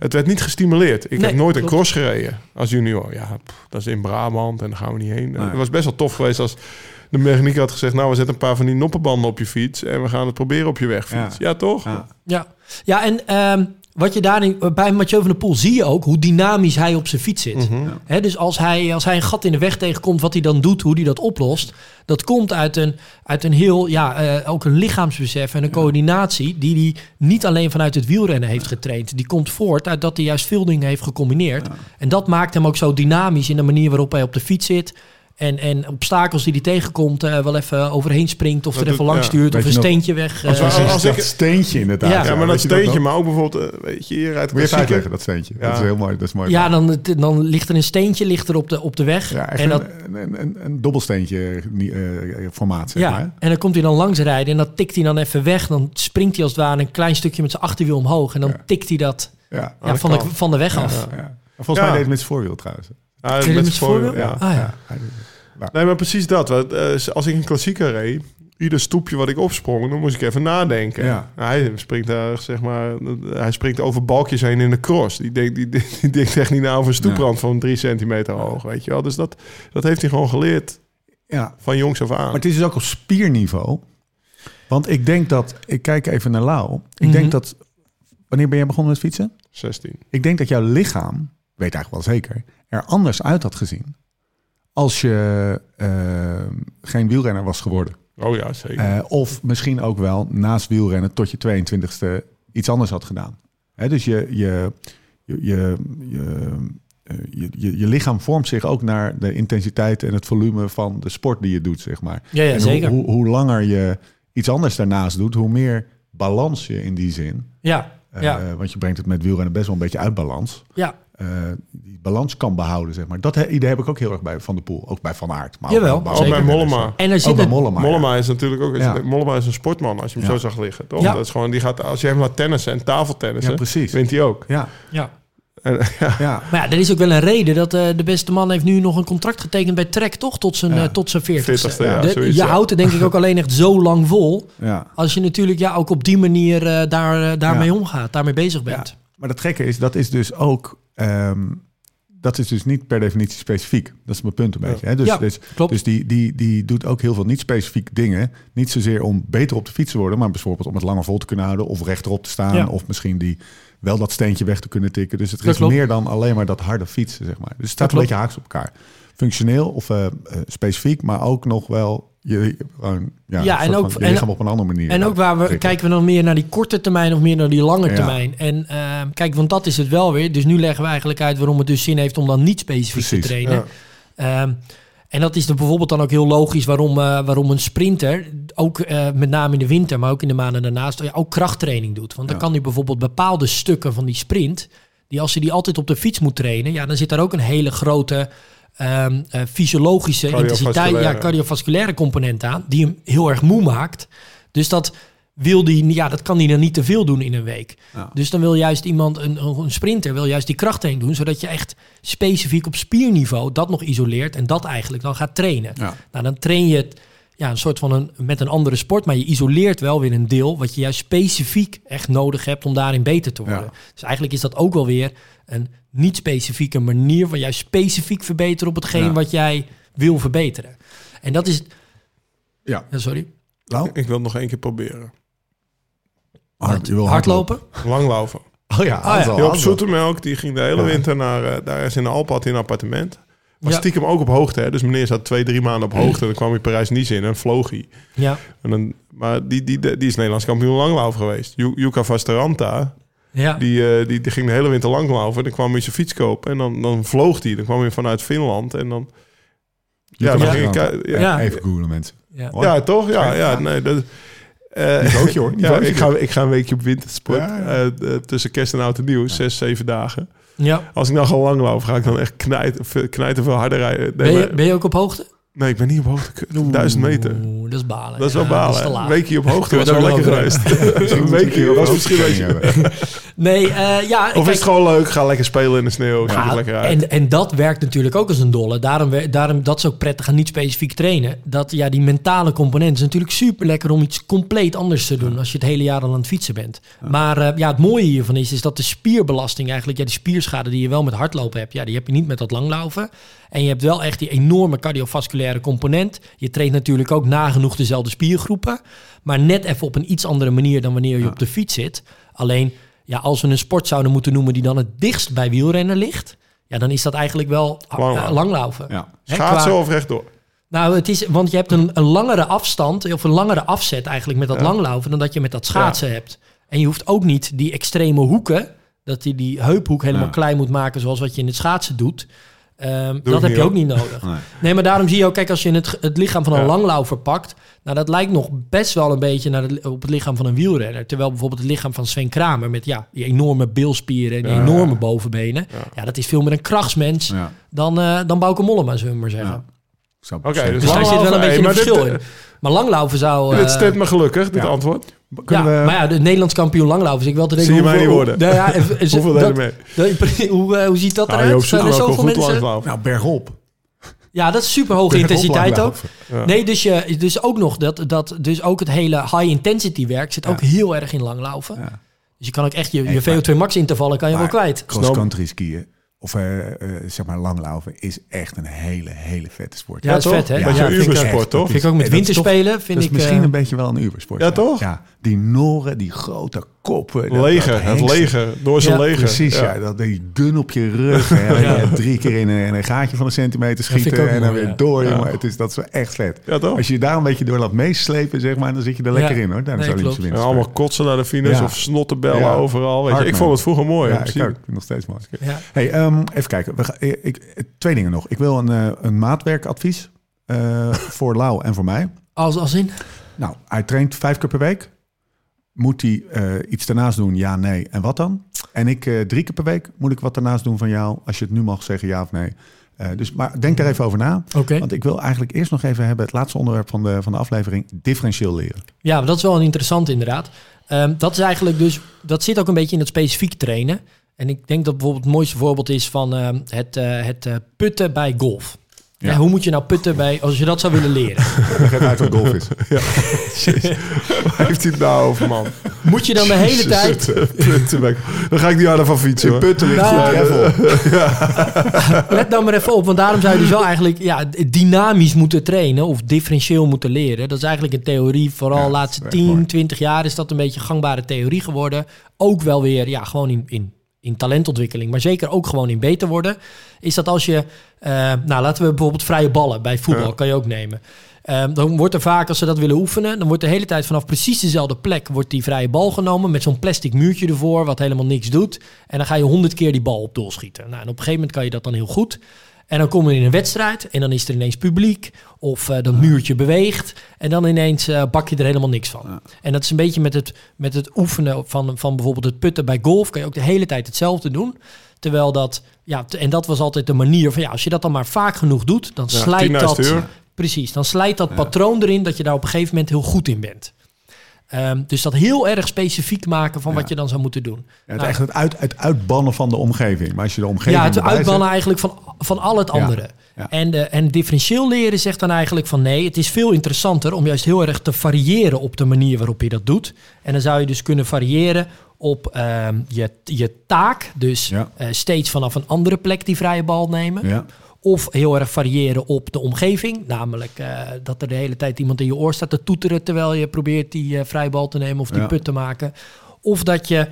het werd niet gestimuleerd. Ik Nee, heb nooit een klopt. cross gereden als junior. Ja, pff, dat is in Brabant en daar gaan we niet heen. Nee. Het was best wel tof geweest als de mechaniek had gezegd... nou, we zetten een paar van die noppenbanden op je fiets... en we gaan het proberen op je wegfiets. Ja, Ja. toch? Ja. Ja, ja en ehm, wat je daarin bij Mathieu van der Poel zie je ook hoe dynamisch hij op zijn fiets zit. Mhm. Hè, dus als hij, als hij een gat in de weg tegenkomt, wat hij dan doet, hoe hij dat oplost, dat komt uit een, uit een heel, ja, eh, ook een lichaamsbesef en een coördinatie die hij niet alleen vanuit het wielrennen heeft getraind. Die komt voort uit dat hij juist veel dingen heeft gecombineerd. En dat maakt hem ook zo dynamisch in de manier waarop hij op de fiets zit. En, en obstakels die hij tegenkomt, eh, wel even overheen springt of Dat er even langs ja. stuurt of een nog- steentje weg. Als we- eh, als- Als ik- dat steentje inderdaad. Ja. Ja, maar dat steentje, maar ook bijvoorbeeld... eh, weet je, hier rijdt Moet je even klassieker. uitleggen, dat steentje. Ja. Dat is heel mooi. Dat is mooi. Ja, dan, dan ligt er een steentje ligt er op, de, op de weg. Ja, en, dat, een, een, een, een dobbelsteentje eh, formaat, zeg ja, maar. en dan komt hij dan langs rijden en dan tikt hij dan even weg. Dan springt hij als het ware een klein stukje met zijn achterwiel omhoog. En dan Ja. tikt hij dat Ja. ja, dat van, de, van de weg Ja, af. Volgens Ja. mij deed het met zijn voorwiel trouwens. Ah, met met z'n voorbeeld? voor- ja. Nee, maar precies dat. Want, eh, als ik een klassieker reed, ieder stoepje wat ik opsprong, dan moest ik even nadenken. Ja. Hij springt daar, zeg maar, hij springt over balkjes heen in de cross. Die denkt, die, die denkt echt niet na over een stoeprand van drie centimeter hoog, weet je wel. Dus dat, dat heeft hij gewoon geleerd Ja, van jongs af aan. Maar het is dus ook op spierniveau. Want ik denk dat, ik kijk even naar Lau. Ik Mhm. denk dat, wanneer ben jij begonnen met fietsen? 16. Ik denk dat jouw lichaam, weet eigenlijk wel zeker, er anders uit had gezien. Als je eh, geen wielrenner was geworden. Oh ja, zeker. Eh, of misschien ook wel naast wielrennen tot je 22e iets anders had gedaan. Hè, dus je, je, je, je, je, eh, je, je, je lichaam vormt zich ook naar de intensiteit en het volume van de sport die je doet, zeg maar. Ja, ja En zeker. Hoe, hoe, hoe langer je iets anders daarnaast doet, hoe meer balans je in die zin. ja, Eh, ja, Want je brengt het met wielrennen best wel een beetje uit balans. ja. Eh, die balans kan behouden, zeg maar. Dat he- idee heb ik ook heel erg bij Van der Poel. Ook bij Van Aert. Maar Jawel, ook bij ook zeker. bij Mollema. En er Ook zit bij Mollema. ja. Mollema is natuurlijk ook Ja. Mollema is een sportman als je hem Ja. zo zag liggen, toch? Ja. Dat is gewoon, die gaat, als je hem laat tennissen en tafeltennissen, Ja, precies. wint hij ook. Ja, ja. En, *laughs* ja. ja. Maar ja, er is ook wel een reden dat eh, de beste man heeft nu nog een contract getekend bij Trek, toch? Tot zijn, Ja. eh, tot zijn 40ste. 40ste, ja, De- zoiets, je ja. houdt het denk ik ook *laughs* alleen echt zo lang vol. ja. Als je natuurlijk ja, ook op die manier eh, daar, daarmee Ja. omgaat, daarmee bezig bent. Ja. Maar het gekke is, dat is dus ook... ehm, dat is dus niet per definitie specifiek. Dat is mijn punt een beetje. Hè? Dus, Ja, dus, klopt. dus die, die, die doet ook heel veel niet specifiek dingen. Niet zozeer om beter op de fiets te worden... maar bijvoorbeeld om het langer vol te kunnen houden... of rechterop te staan... Ja. of misschien die wel dat steentje weg te kunnen tikken. Dus het Dat is klopt. meer dan alleen maar dat harde fietsen, zeg maar. Dus het staat Dat een klopt. beetje haaks op elkaar. Functioneel of eh, eh, specifiek, maar ook nog wel Je, gewoon, ja, Ja, en ook- van en- op een andere manier. En ook waar we, kijken we dan meer naar die korte termijn of meer naar die lange Ja. termijn. En ehm, kijk, want dat is het wel weer. Dus nu leggen we eigenlijk uit waarom het dus zin heeft om dan niet specifiek te trainen. Ehm, en dat is dan bijvoorbeeld dan ook heel logisch waarom, eh, waarom een sprinter, ook eh, met name in de winter, maar ook in de maanden daarnaast, ja, ook krachttraining doet. Want dan kan hij bijvoorbeeld bepaalde stukken van die sprint, die als hij die altijd op de fiets moet trainen, ja, dan zit daar ook een hele grote ehm, eh, fysiologische intensiteit, ja, Cardiovasculaire. cardiovasculaire component aan, die hem heel erg moe maakt. Dus dat wil die, ja, dat kan hij dan niet te veel doen in een week. Ja. Dus dan wil juist iemand, een, een sprinter, wil juist die krachttraining doen, zodat je echt specifiek op spierniveau dat nog isoleert en dat eigenlijk dan gaat trainen. Ja. Nou, dan train je het ja, een soort van een, met een andere sport, maar je isoleert wel weer een deel wat je juist specifiek echt nodig hebt om daarin beter te worden. Ja. Dus eigenlijk is dat ook wel weer een niet specifieke manier van juist specifiek verbeteren op hetgeen Ja. wat jij wil verbeteren. En dat is, Ja. ja, sorry, Nou, Ik wil het nog één keer proberen. hard, je wil hardlopen. Langlopen. Oh ja, ja. Joop Hansel. Zoetemelk, die ging de hele Ja. winter naar... eh, daar is in de Alpen had hij een appartement. Was Ja. stiekem ook op hoogte, hè. Dus meneer zat twee, drie maanden op hoogte. Dan kwam hij Parijs-Nice in en vloog hij. Ja, En dan, maar die, die, die is Nederlands kampioen langlopen geweest. Ju- Jukka Vasteranta, ja. die, eh, die, die ging de hele winter langlopen. Dan kwam hij zijn fiets kopen en dan, dan vloog hij. Dan kwam hij vanuit Finland en dan... Ja, dan Ja. ging ik... eh, Ja, Ja. Even googlen mensen. ja. Toch? Ja, Ja. ja, nee, dat... eh, Niveautje, hoor. *laughs* ja, ik ga, ik ga een weekje op wintersport. Ja, ja. tussen kerst en oud en nieuw. Zes, zeven dagen. ja. Als ik nou gewoon lang loop, ga ik dan echt knijten, veel- knijten veel harder rijden. Nee, Ben, je, maar- ben je ook op hoogte? Nee ik ben niet op hoogte. Duizend meter. Dat is balen. Dat is wel Ja, balen. is een weekje op hoogte was wel lekker geweest. een *laughs* weekje was misschien een. Nee, eh, ja. Of kijk, is het gewoon leuk, ga lekker spelen in de sneeuw. Ja, er lekker uit. en, en dat werkt natuurlijk ook als een dolle. Daarom, daarom dat is ook prettig aan niet specifiek trainen. Dat ja, die mentale component is natuurlijk super lekker om iets compleet anders te doen als je het hele jaar al aan het fietsen bent. Maar eh, ja, het mooie hiervan is, is dat de spierbelasting eigenlijk, ja, die spierschade die je wel met hardlopen hebt, ja, die heb je niet met dat langlaufen. En je hebt wel echt die enorme cardiovasculaire component. Je traint natuurlijk ook nagenoeg dezelfde spiergroepen, maar net even op een iets andere manier dan wanneer je op de fiets zit. Alleen, ja, als we een sport zouden moeten noemen die dan het dichtst bij wielrennen ligt, ja, dan is dat eigenlijk wel eh, Langlaufen. langlaufen. Ja. Schaatsen of rechtdoor? nou, het is, want je hebt een, een langere afstand of een langere afzet eigenlijk met dat Ja. langlaufen dan dat je met dat schaatsen hebt. En je hoeft ook niet die extreme hoeken, dat je die heuphoek helemaal Ja. klein moet maken zoals wat je in het schaatsen doet. Ehm, dat heb je ook niet nodig. Nee. Nee, maar daarom zie je ook, kijk, als je het, het lichaam van een Ja. langlaufer pakt, nou, dat lijkt nog best wel een beetje naar het, op het lichaam van een wielrenner. Terwijl bijvoorbeeld het lichaam van Sven Kramer met ja, die enorme bilspieren en die Ja. enorme bovenbenen, Ja. ja. dat is veel meer een krachtsmens Ja. dan, eh dan Bauke Mollema, zullen we maar zeggen. Oké, dus Dus daar zit wel een beetje hey, een dit, verschil in. Maar langlaufen zou... Dit eh, stemt me gelukkig, dit ja. antwoord. ja, we- maar ja, de Nederlands kampioen langlopen. Dus ik wil te denken... Zie je mij niet worden. Nou ja, is- Hoeveel dat- mee? dat- *laughs* hoe, eh, hoe ziet dat Nou, eruit? Zijn er zoveel mensen? Nou, bergop. Ja, dat is super hoge intensiteit ook. Ja. Nee, dus, je, dus ook nog dat, dat dus ook het hele high intensity werk zit ook heel erg in langlaufen. Ja. Dus je kan ook echt je, Hey, je VO2 max intervallen kan je wel kwijt. Cross-country skiën, of eh, eh, zeg maar langlaufen, is echt een hele, hele vette sport. Ja, dat is toch? vet, hè? Beetje Ja, een vind ik ubersport, toch? Vind ik ook met winterspelen, vind dat is ik... misschien eh, een beetje wel een ubersport. Ja, toch? Ja, die noren, die grote dat- Leger, dat het leger. Door zijn Ja, leger. Precies, ja. Dat die gun op je rug. Hè, *laughs* en je drie keer in een, in een gaatje van een centimeter schieten. En dan mooi, weer door, Ja. jongen. Het is, dat is echt vet. Ja, toch? Als je je daar een beetje door laat meeslepen, zeg maar, dan zit je er lekker Ja. in, hoor. Daar Nee, zou klopt. je En allemaal kotsen naar de finish Ja. of snottenbellen Ja. overal. Weet je. Ik vond het vroeger mooi. Ja, ik ook. Ik vind het nog steeds mooi. ja. Hey, ehm, even kijken. We gaan, ik, ik- twee dingen nog. Ik wil een, eh, een maatwerkadvies eh, *laughs* voor Lau en voor mij. Als, als in? Nou, hij traint vijf keer per week. Moet hij eh, iets daarnaast doen? Ja, nee. En wat dan? En ik eh, drie keer per week. Moet ik wat daarnaast doen van jou? Als je het nu mag zeggen, ja of nee. Eh, dus, maar denk daar even over na. Want ik wil eigenlijk eerst nog even hebben... het laatste onderwerp van de, van de aflevering. Differentieel leren. Ja, maar dat is wel een interessant inderdaad. Ehm, dat is eigenlijk dus, dat zit ook een beetje in het specifiek trainen. En ik denk dat bijvoorbeeld het mooiste voorbeeld is van ehm, het, het putten bij golf. Ja. Ja, hoe moet je nou putten bij, als je dat zou willen leren? *laughs* Leg even uit wat golf is. *laughs* Waar heeft hij het nou over, man? Moet je dan de hele tijd... *laughs* Puttenbek. Dan ga ik niet harder van fietsen, hoor. Putten ligt Nou, goed gravel. Let nou maar even op, want daarom zou je dus wel eigenlijk ja, dynamisch moeten trainen of differentieel moeten leren. Dat is eigenlijk een theorie, vooral Ja, de laatste dat is echt 10, mooi. 20 jaar is dat een beetje gangbare theorie geworden. Ook wel weer, ja, gewoon in, in, in talentontwikkeling, maar zeker ook gewoon in beter worden. Is dat als je, eh, nou laten we bijvoorbeeld vrije ballen bij voetbal, Ja. kan je ook nemen. Ehm, dan wordt er vaak, als ze dat willen oefenen, dan wordt de hele tijd vanaf precies dezelfde plek wordt die vrije bal genomen met zo'n plastic muurtje ervoor, wat helemaal niks doet. En dan ga je honderd keer die bal op doel schieten. Nou, en op een gegeven moment kan je dat dan heel goed. En dan kom je in een wedstrijd en dan is er ineens publiek of eh, dat muurtje beweegt en dan ineens eh, bak je er helemaal niks van. En dat is een beetje met het, met het oefenen van, van bijvoorbeeld het putten bij golf, kan je ook de hele tijd hetzelfde doen. Terwijl dat, ja, en dat was altijd de manier van ja, als je dat dan maar vaak genoeg doet, dan Ja, slijt 10.000 dat. Precies, dan slijt dat patroon erin dat je daar op een gegeven moment heel goed in bent. Ehm, dus dat heel erg specifiek maken van wat je dan zou moeten doen. Ja, het, Nou, echt het, uit, het uitbannen van de omgeving. Maar als je de omgeving ja, het uitbannen zet- eigenlijk van, van al het andere. ja. En, de, en differentieel leren zegt dan eigenlijk van nee, het is veel interessanter om juist heel erg te variëren op de manier waarop je dat doet. En dan zou je dus kunnen variëren op ehm, je, je taak, dus eh, steeds vanaf een andere plek die vrije bal nemen. Of heel erg variëren op de omgeving. Namelijk eh, dat er de hele tijd iemand in je oor staat te toeteren terwijl je probeert die eh vrije bal te nemen of die Ja. put te maken. Of dat je,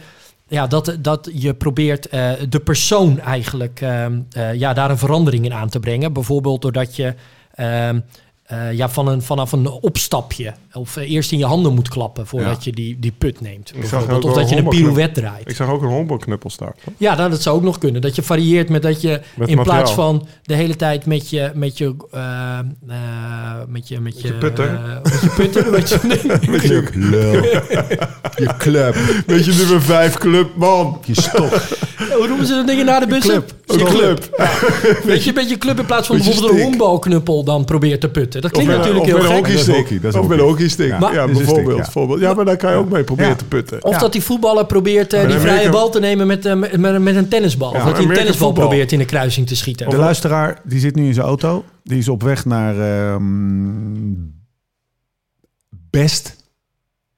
ja, dat, dat je probeert eh, de persoon eigenlijk ehm, eh, ja, daar een verandering in aan te brengen. Bijvoorbeeld doordat je ehm, eh, ja, van een, vanaf een opstapje of eh, eerst in je handen moet klappen voordat Ja. je die, die put neemt. Bijvoorbeeld. Of dat je een pirouette draait. Ik zag ook een honkbalknuppel staan. Ja, nou, dat zou ook nog kunnen. Dat je varieert met dat je Met in plaats van de hele tijd met je met je eh, eh, met je met je, je putter. met je putter, *laughs* met je, nee, Je *laughs* lul. Je club. Weet je, nummer 5 club, man. Je stok. hoe noemen ze dat dingen na de bussen? club. Je Een club. club. Weet je, met je club in plaats van Met bijvoorbeeld een honkbalknuppel dan probeert te putten. Dat klinkt met, natuurlijk of heel met een gek. Of met een Ja, Ja, bijvoorbeeld, stick, ja. voorbeeld. Ja, maar daar kan je ook mee proberen Ja. te putten. Of dat die voetballer probeert eh, die vrije Amerika- bal te nemen met, eh, met, met, met een tennisbal. Ja, of dat hij een tennisbal voetbal. probeert in de kruising te schieten. De luisteraar die zit nu in zijn auto. Die is op weg naar ehm, Best.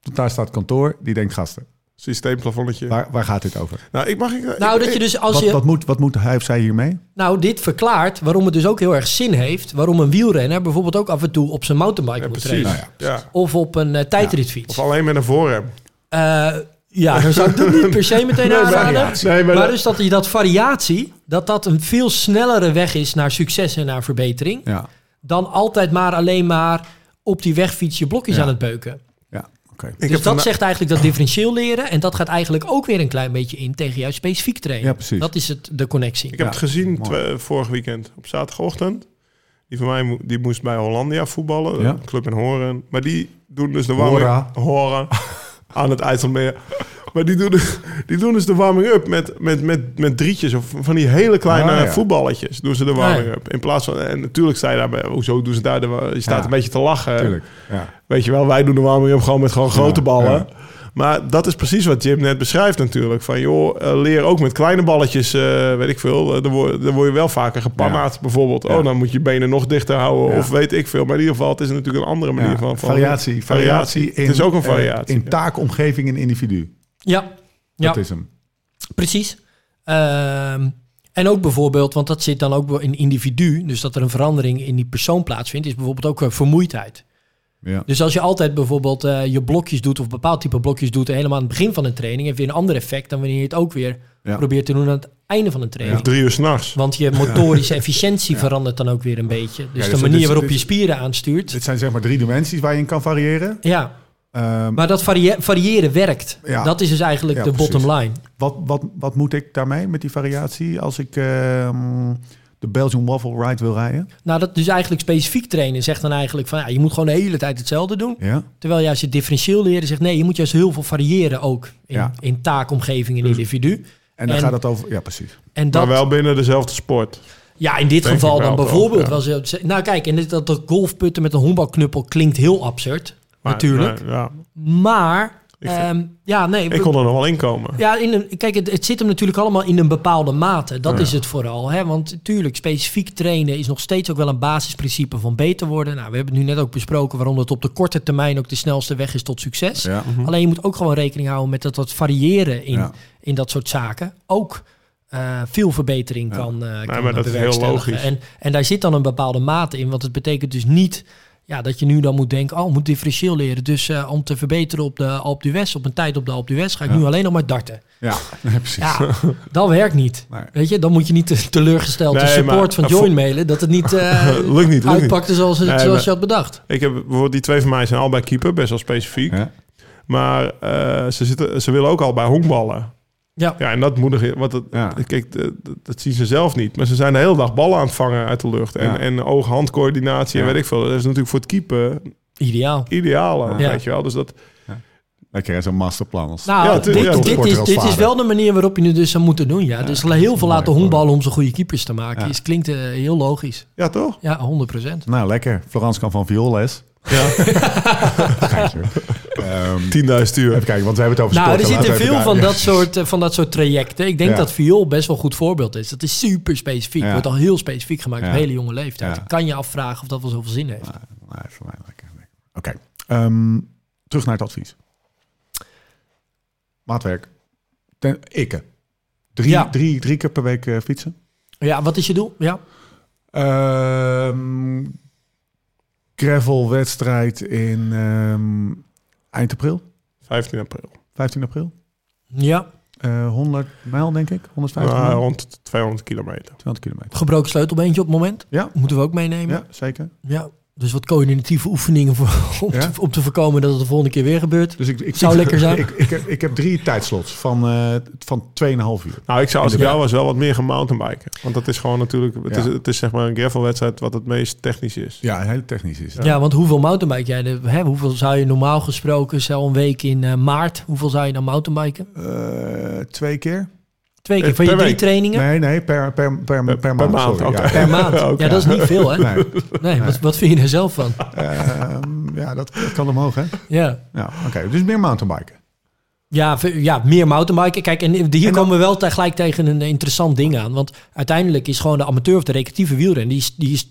Want Daar staat kantoor. Die denkt gasten. Systeemplafonnetje. Waar, waar gaat dit over? Nou, ik mag... Ik, Nou, ik- dat je dus als Wat, je... wat, moet, wat moet hij of zij hiermee? Nou, dit verklaart waarom het dus ook heel erg zin heeft. Waarom een wielrenner bijvoorbeeld ook af en toe op zijn mountainbike Ja, moet precies. trainen. ja. Of op een eh, tijdritfiets. Of alleen met een voorrem. Eh, ja, dan zou ik dat niet per se meteen *laughs* aanraden. Nee, maar maar dat- dus dat je dat variatie, dat dat een veel snellere weg is naar succes en naar verbetering. Ja, Dan altijd maar alleen maar op die wegfiets je blokjes Ja. aan het beuken. Dus dat zegt eigenlijk dat differentieel leren. En dat gaat eigenlijk ook weer een klein beetje in tegen juist specifiek trainen. Ja, precies. Dat is het, de connectie. Ik heb Ja, het gezien vorig weekend op zaterdagochtend. Die van mij mo- die moest bij Hollandia voetballen, Ja. een club in Horen. Maar die doen dus de warming Hora. Horen aan het IJsselmeer. Maar die doen, die doen dus de warming-up met, met, met, met drietjes of van die hele kleine Ah, ja. voetballetjes. Doen ze de warming-up. In plaats van, en natuurlijk zei je daarbij, hoezo doen ze daar de, je staat Ja. een beetje te lachen. Tuurlijk. Ja. Weet je wel, wij doen de warming-up gewoon met gewoon grote ballen. Maar dat is precies wat Jim net beschrijft natuurlijk. Van joh, eh, leer ook met kleine balletjes, eh, weet ik veel. Eh, dan, word, dan word je wel vaker gepannaard bijvoorbeeld. Ja. Oh, dan moet je benen nog dichter houden Ja. of weet ik veel. Maar in ieder geval, het is natuurlijk een andere manier Ja, van, van... variatie, variatie. in, het is ook een variatie. in taak, omgeving en individu. Ja, ja. Dat is hem. Precies. Ehm, en ook bijvoorbeeld, want dat zit dan ook wel in individu, dus dat er een verandering in die persoon plaatsvindt, is bijvoorbeeld ook vermoeidheid. Ja. Dus als je altijd bijvoorbeeld eh, je blokjes doet of bepaald type blokjes doet helemaal aan het begin van een training, heeft weer een ander effect dan wanneer je het ook weer Ja. probeert te doen aan het einde van een training. Of drie uur s'nachts. Want je motorische efficiëntie verandert dan ook weer een beetje. Dus Ja, de dus manier dit- waarop dit- je spieren aanstuurt. Dit zijn zeg maar drie dimensies waar je in kan variëren. Ja, Ehm, maar dat varie- variëren werkt. Ja. Dat is dus eigenlijk Ja, de precies. bottom line. wat, wat, wat moet ik daarmee met die variatie als ik ehm, de Belgian Waffle Ride wil rijden? Nou, dat dus eigenlijk specifiek trainen zegt dan eigenlijk van ja, je moet gewoon de hele tijd hetzelfde doen. Ja. Terwijl juist het differentieel leren zegt nee, je moet juist heel veel variëren ook in, Ja. in taak, omgeving en individu. En dan En- gaat het over... Ja, precies. En dat, Maar wel binnen dezelfde sport. ja, in dit Denk geval dan wel, bijvoorbeeld ja. was het, nou kijk, en dit, dat, dat golfputten met een honkbalknuppel klinkt heel absurd, Maar, natuurlijk. maar, ja, Maar Ehm, ja, nee, ik kon er nog wel in komen. Ja, in een, kijk, het, het zit hem natuurlijk allemaal in een bepaalde mate. Dat is het vooral. Hè? Want natuurlijk, specifiek trainen is nog steeds ook wel een basisprincipe van beter worden. Nou, we hebben het nu net ook besproken waarom dat op de korte termijn ook de snelste weg is tot succes. Ja. Alleen je moet ook gewoon rekening houden met dat wat variëren in, Ja. in dat soort zaken ook eh, veel verbetering kan, eh kan maar dat is heel bewerkstelligen. logisch. En, en daar zit dan een bepaalde mate in, want het betekent dus niet Ja, dat je nu dan moet denken, oh, ik moet differentieel leren. Dus eh, om te verbeteren op de Alpe d'Huez, op een tijd op de Alpe d'Huez, ga ik Ja. nu alleen nog maar darten. Ja, *laughs* nee, precies. Ja, dat werkt niet. Nee. Weet je, dan moet je niet te- teleurgesteld de Nee, support maar- van Join mailen dat het niet *laughs* eh, lukt niet, lukt niet. uitpakte zoals, het, Nee, zoals maar- je had bedacht. Ik heb bijvoorbeeld die twee van mij zijn allebei keeper, best wel specifiek. Ja. Maar eh, ze, zitten, ze willen ook al bij honkballen. Ja, Ja, en dat moedig je. Want het, Ja. kijk, dat, dat zien ze zelf niet. Maar ze zijn de hele dag ballen aan het vangen uit de lucht. En, Ja. en oog-handcoördinatie en weet ik veel. Dat is natuurlijk voor het keeper ideaal. ideaal. Ja. Weet je wel. Dus dat, Lekker, hè, zo'n masterplan. Als... Nou, dit, ja, dit, is, dit is wel de manier waarop je het dus zou moeten doen. Ja. dus heel veel laten honkballen om zo goede keepers te maken. Ja. Is, klinkt eh, heel logisch. ja, toch? Ja, 100% Nou, lekker. Florence kan van vioolles. Ja. *laughs* Geintje. Ehm, 10.000 uur. even kijken, want we hebben het over Nou, sport. er zitten veel van dat, soort, eh, van dat soort trajecten. Ik denk Ja. dat viool best wel een goed voorbeeld is. Dat is super specifiek. Ja. Wordt al heel specifiek gemaakt op hele jonge leeftijd. Ja. Kan je afvragen of dat wel zoveel zin heeft. Nee, voor mij lekker. Oké. Ehm, terug naar het advies. Maatwerk. Ten, ikke. Drie, Ja. drie, drie keer per week eh, fietsen. Ja, wat is je doel? Ja. Ehm gravelwedstrijd in ehm, eind april. 15 april. 15 april. Ja. Eh 100 mijl, denk ik. 150 Nou, mijl. rond 200 kilometer. 200 kilometer. Gebroken sleutelbeentje op het moment. Ja, Moeten we ook meenemen. ja zeker. Ja. Dus wat coördinatieve oefeningen voor, om, Ja. te, om te voorkomen dat het de volgende keer weer gebeurt. Dus ik, ik, Zou lekker zijn. Ik, ik, heb, ik heb drie tijdslots van, eh van 2,5 uur. Nou, ik zou als ik Ja. jou was wel wat meer gaan mountainbiken. Want dat is gewoon natuurlijk... Het, Ja. is, het is zeg maar een gravelwedstrijd wat het meest technisch is. Ja, heel technisch is het. Ja, want hoeveel mountainbike jij? Hè, hoeveel zou je normaal gesproken, zo een week in eh, maart, hoeveel zou je dan mountainbiken? Eh, twee keer? Twee keer Eh, van je per drie week? trainingen? Nee, nee, per, per, per, per, per maand. maand, sorry. oké. Ja. Per maand. Ja, dat is niet veel, hè? Nee, Nee, wat, wat vind je er zelf van? ehm, ja, dat, dat kan omhoog, hè? Ja. Ja, oké. Dus meer mountainbiken. Ja, ja, meer mountainbiken. Kijk, en hier En dan- komen we wel tegelijk tegen een interessant ding aan. Want uiteindelijk is gewoon de amateur of de recreatieve wielren, die is, die is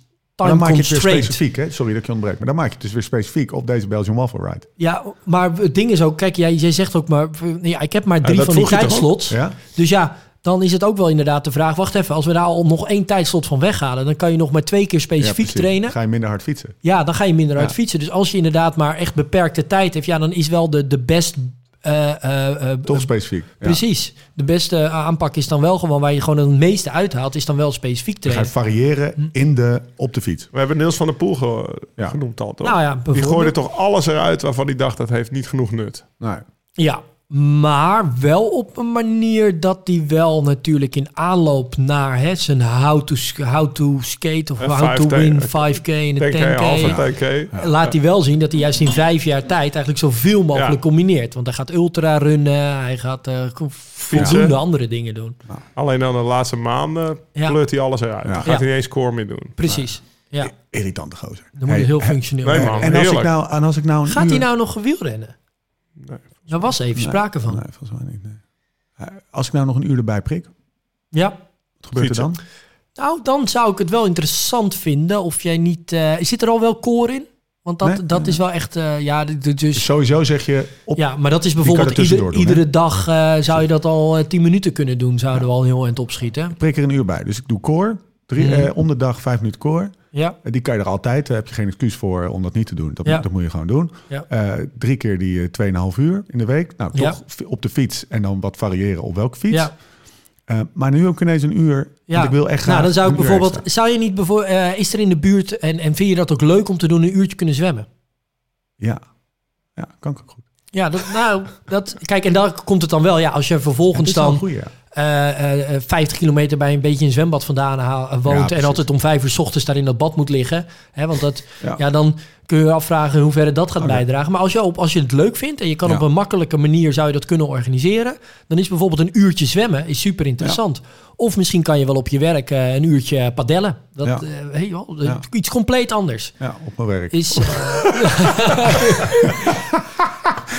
dan maak je het weer specifiek, hè? Sorry dat ik je ontbreek. Maar dan maak je het dus weer specifiek op deze Belgian Waffle Ride. Ja, maar het ding is ook, kijk, jij, jij zegt ook maar, ja, ik heb maar drie van die tijdslots. Ja? Dus ja, dan is het ook wel inderdaad de vraag, wacht even, als we daar al nog één tijdslot van weghalen, dan kan je nog maar twee keer Ja, specifiek precies. trainen. Ga je minder hard fietsen. Ja, dan ga je minder Ja. fietsen. Dus als je inderdaad maar echt beperkte tijd hebt, ja, dan is wel de, de best. Eh, eh, eh, Toch specifiek. Ja. Precies. De beste aanpak is dan wel gewoon waar je gewoon het meeste uithaalt, is dan wel specifiek Dan ga je trainen. variëren in de, op de fiets. We hebben Niels van der Poel ge- Ja. genoemd al, toch? Nou ja, Die gooide toch alles eruit waarvan hij dacht dat heeft niet genoeg nut. Nou, Ja, maar wel op een manier dat die wel natuurlijk in aanloop naar hè, zijn how to, how to skate of Eh, how to 5K, win eh, 5k en de 10k, 10k. halve 10k. Laat hij wel zien dat hij juist in vijf jaar tijd eigenlijk zoveel mogelijk Ja. combineert. Want hij gaat ultra runnen, hij gaat eh, voldoende andere dingen doen. Alleen dan de laatste maanden Ja. pleurt hij alles eruit. Ja. Gaat hij niet eens score meer doen. Precies. Ja, irritante gozer. dan moet je heel functioneel nee, man. En als, ik nou, en als ik nou een Gaat uur- hij nou nog wielrennen? Nee. Daar was even Nee, sprake van. Nee, volgens mij niet. nee. Eh, Als ik nou nog een uur erbij prik, Ja. wat gebeurt er dan? Nou, dan zou ik het wel interessant vinden of jij niet... eh, zit er al wel koor in? Want dat, Nee, dat nee, is wel echt... eh, ja, d- d- dus, Sowieso zeg je op. ja, maar dat is bijvoorbeeld er ieder- doen, iedere dag eh, zou je dat al 10 minuten kunnen doen. Zouden we al heel eind opschieten. Ik prik er een uur bij. Dus ik doe core. Drie, eh, om de dag vijf minuten core. Ja, Eh, Die kan je er altijd. Daar heb je geen excuus voor om dat niet te doen. Dat, Ja. dat moet je gewoon doen. Ja. Eh, drie keer die eh, 2,5 uur in de week. Nou, toch op de fiets en dan wat variëren op welke fiets. ja. Eh, maar nu heb ik ineens een uur. Ja. Want ik wil echt graag Nou, dan zou ik bijvoorbeeld... Zou je niet bijvoorbeeld... eh, is er in de buurt... En, en vind je dat ook leuk om te doen... een uurtje kunnen zwemmen? Ja. Ja, kan ik ook goed. Ja, dat, nou, dat... Kijk, en daar komt het dan wel. Ja, als je vervolgens is wel een dan... goeie, ja. Eh, eh, 50 kilometer bij een beetje een zwembad vandaan haal- woont... en altijd om vijf uur 's ochtends daar in dat bad moet liggen. Hè, want dat, Ja. ja. dan kun je je afvragen in hoeverre dat gaat bijdragen. Maar als je, op, als je het leuk vindt en je kan Ja. op een makkelijke manier zou je dat kunnen organiseren... dan is bijvoorbeeld een uurtje zwemmen is super interessant. Of misschien kan je wel op je werk eh, een uurtje padellen. Dat, Ja. eh, Ja. Iets compleet anders. Ja, op mijn werk. Is, eh, *laughs*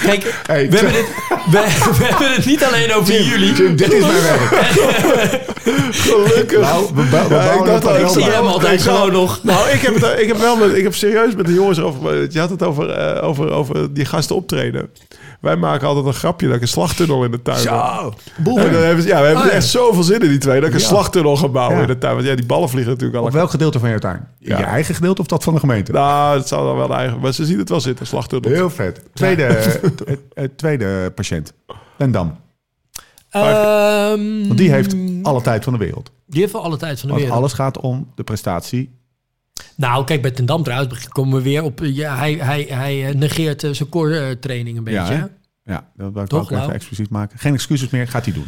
*laughs* Kijk, Hey, we hebben dit... we, *laughs* we hebben het niet alleen over jullie. Jim, dit is mijn werk. *laughs* Gelukkig. Nou, we, we Ja, ik dacht Ik zie hem altijd gewoon nog. Nou, ik heb, het, ik heb wel met, ik heb serieus met de jongens over. Je had het over, eh, over, over die gasten optreden. Wij maken altijd een grapje dat ik een slagtunnel in de tuin heb. Zo. En dan hebben ja, we hebben Oh, ja. echt zoveel zin in die twee. Dat ik een Ja. slagtunnel ga bouwen Ja. in de tuin. Want ja, die ballen vliegen natuurlijk al. Op welk gedeelte van je tuin? Ja. Je eigen gedeelte of dat van de gemeente? Nou, het zou dan wel de eigen. Maar ze zien het wel zitten, slagtunnel. Heel vet. Tweede, het, het tweede patiënt. Lendam. Ehm, Want die heeft alle tijd van de wereld. Die heeft wel alle tijd van de Want wereld. alles gaat om de prestatie. Nou, kijk, bij Ten Dam trouwens komen we weer op... Ja, hij, hij, hij eh, negeert eh, zijn core eh, training een beetje. Ja, hè? Ja, dat wil ik Toch, ook even Lau? expliciet maken. Geen excuses meer, gaat hij doen.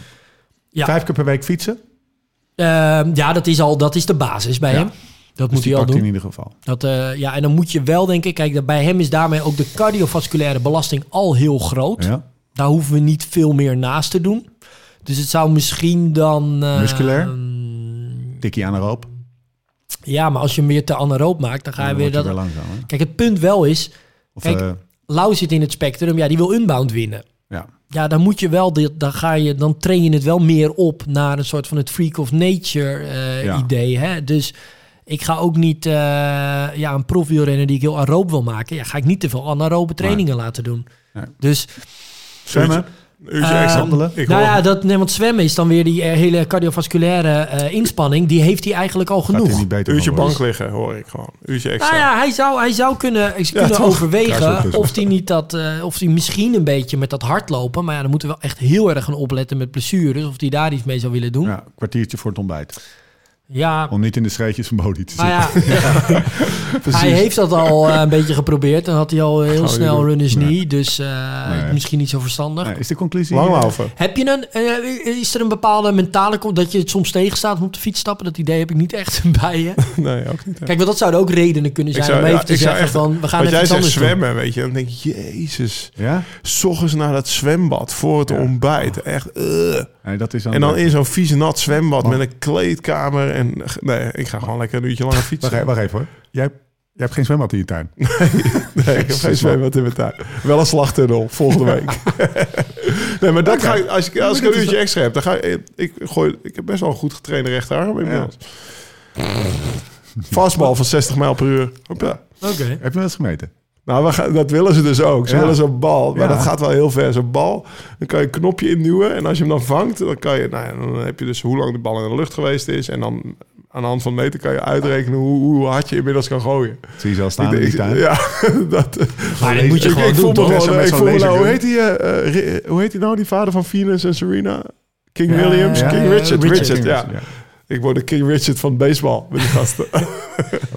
Ja. Vijf keer per week fietsen. Ehm, ja, dat is al dat is de basis bij Ja. hem. Dat Dus moet hij al doen. in ieder geval. Dat, eh, ja, en dan moet je wel denken, kijk, bij hem is daarmee ook de cardiovasculaire belasting al heel groot. Ja. Daar hoeven we niet veel meer naast te doen. Dus het zou misschien dan... eh, Musculair? Tikkie aan de roop. Ja, maar als je hem weer te anaeroop maakt, dan ga je Dan weer dat... weer langzaam. Kijk, het punt wel is, Of, Kijk, eh, Lau zit in het spectrum, ja, die wil unbound winnen. ja. Ja, dan moet je wel, dit, dan ga je, dan train je het wel meer op naar een soort van het freak of nature eh, Ja. idee. Hè? Dus ik ga ook niet, ja, een profielrenner die ik heel aeroop wil maken, ja, ga ik niet te veel anaerobe trainingen laten doen. Nee. Dus, Zwemmen. Een uurtje eh, extra. wandelen. Ik nou hoor- ja, dat, nee, want zwemmen is dan weer die eh, hele cardiovasculaire eh, inspanning, die heeft hij eigenlijk al Gaat hij genoeg. niet beter uurtje bank liggen, hoor ik gewoon. Uurtje extra. Nou ja, hij zou, hij zou kunnen, ik kunnen toch? Overwegen of hij niet dat, eh, of hij misschien een beetje met dat hardlopen, maar ja, dan moeten we wel echt heel erg gaan opletten met blessures, of hij daar iets mee zou willen doen. Ja, Ja, een kwartiertje voor het ontbijt. Om niet in de scheetjes van Bodie te maar zitten. ja, *laughs* hij heeft dat al eh, een beetje geprobeerd. Dan had hij al heel snel runners Nee. knee, dus eh, Nee. misschien niet zo verstandig. Nee, is de conclusie... Langlaufen. Heb je een, eh, is er een bepaalde mentale, kom- dat je het soms tegenstaat om op de fiets te stappen? Dat idee heb ik niet echt *laughs* bij je. Nee, ook niet. hè. Kijk, want dat zouden ook redenen kunnen zijn zou, om ja, even te zeggen echt, van, we gaan even jij zegt doen. zwemmen, weet je, dan denk je, jezus, Ja? s ochtends naar dat zwembad voor het Ja. ontbijt, echt. Nee, dat is dan... En dan in zo'n vies nat zwembad Oh. met een kleedkamer en nee, ik ga gewoon lekker een uurtje langer fietsen. Wacht, even- wacht even hoor. Jij, hebt- jij hebt geen zwembad in je tuin. *laughs* Nee, *laughs* ik heb geen zwembad in mijn tuin. Wel een slagtunnel volgende week. *laughs* nee, maar dat ga ik, als ik, als ik een uurtje extra heb, dan ga ik, ik gooi, ik heb best wel een goed getrainde rechterarm inmiddels. Fastbal van 60 mijl per uur. Oké. Heb je wel eens gemeten? Nou, we gaan, dat willen ze dus ook. Ze Ja. willen zo'n bal, maar Ja. dat gaat wel heel ver. Zo'n bal, dan kan je een knopje induwen. En als je hem dan vangt, dan, kan je, nou ja, dan heb je dus hoe lang de bal in de lucht geweest is. En dan aan de hand van meter kan je uitrekenen hoe, hoe hard je inmiddels kan gooien. Zie je ze al staan Ik die denk-? *laughs* Ja, dat... Maar dat moet je ik, gewoon ik doen, voel me toch? Ik voel me nou, hoe heet die, hoe heet die nou, die vader van Venus en Serena? King Ja, Williams? ja, King ja, Richard, Richard. Richard, ja. Ik word de King Richard van baseball met die gasten. *laughs*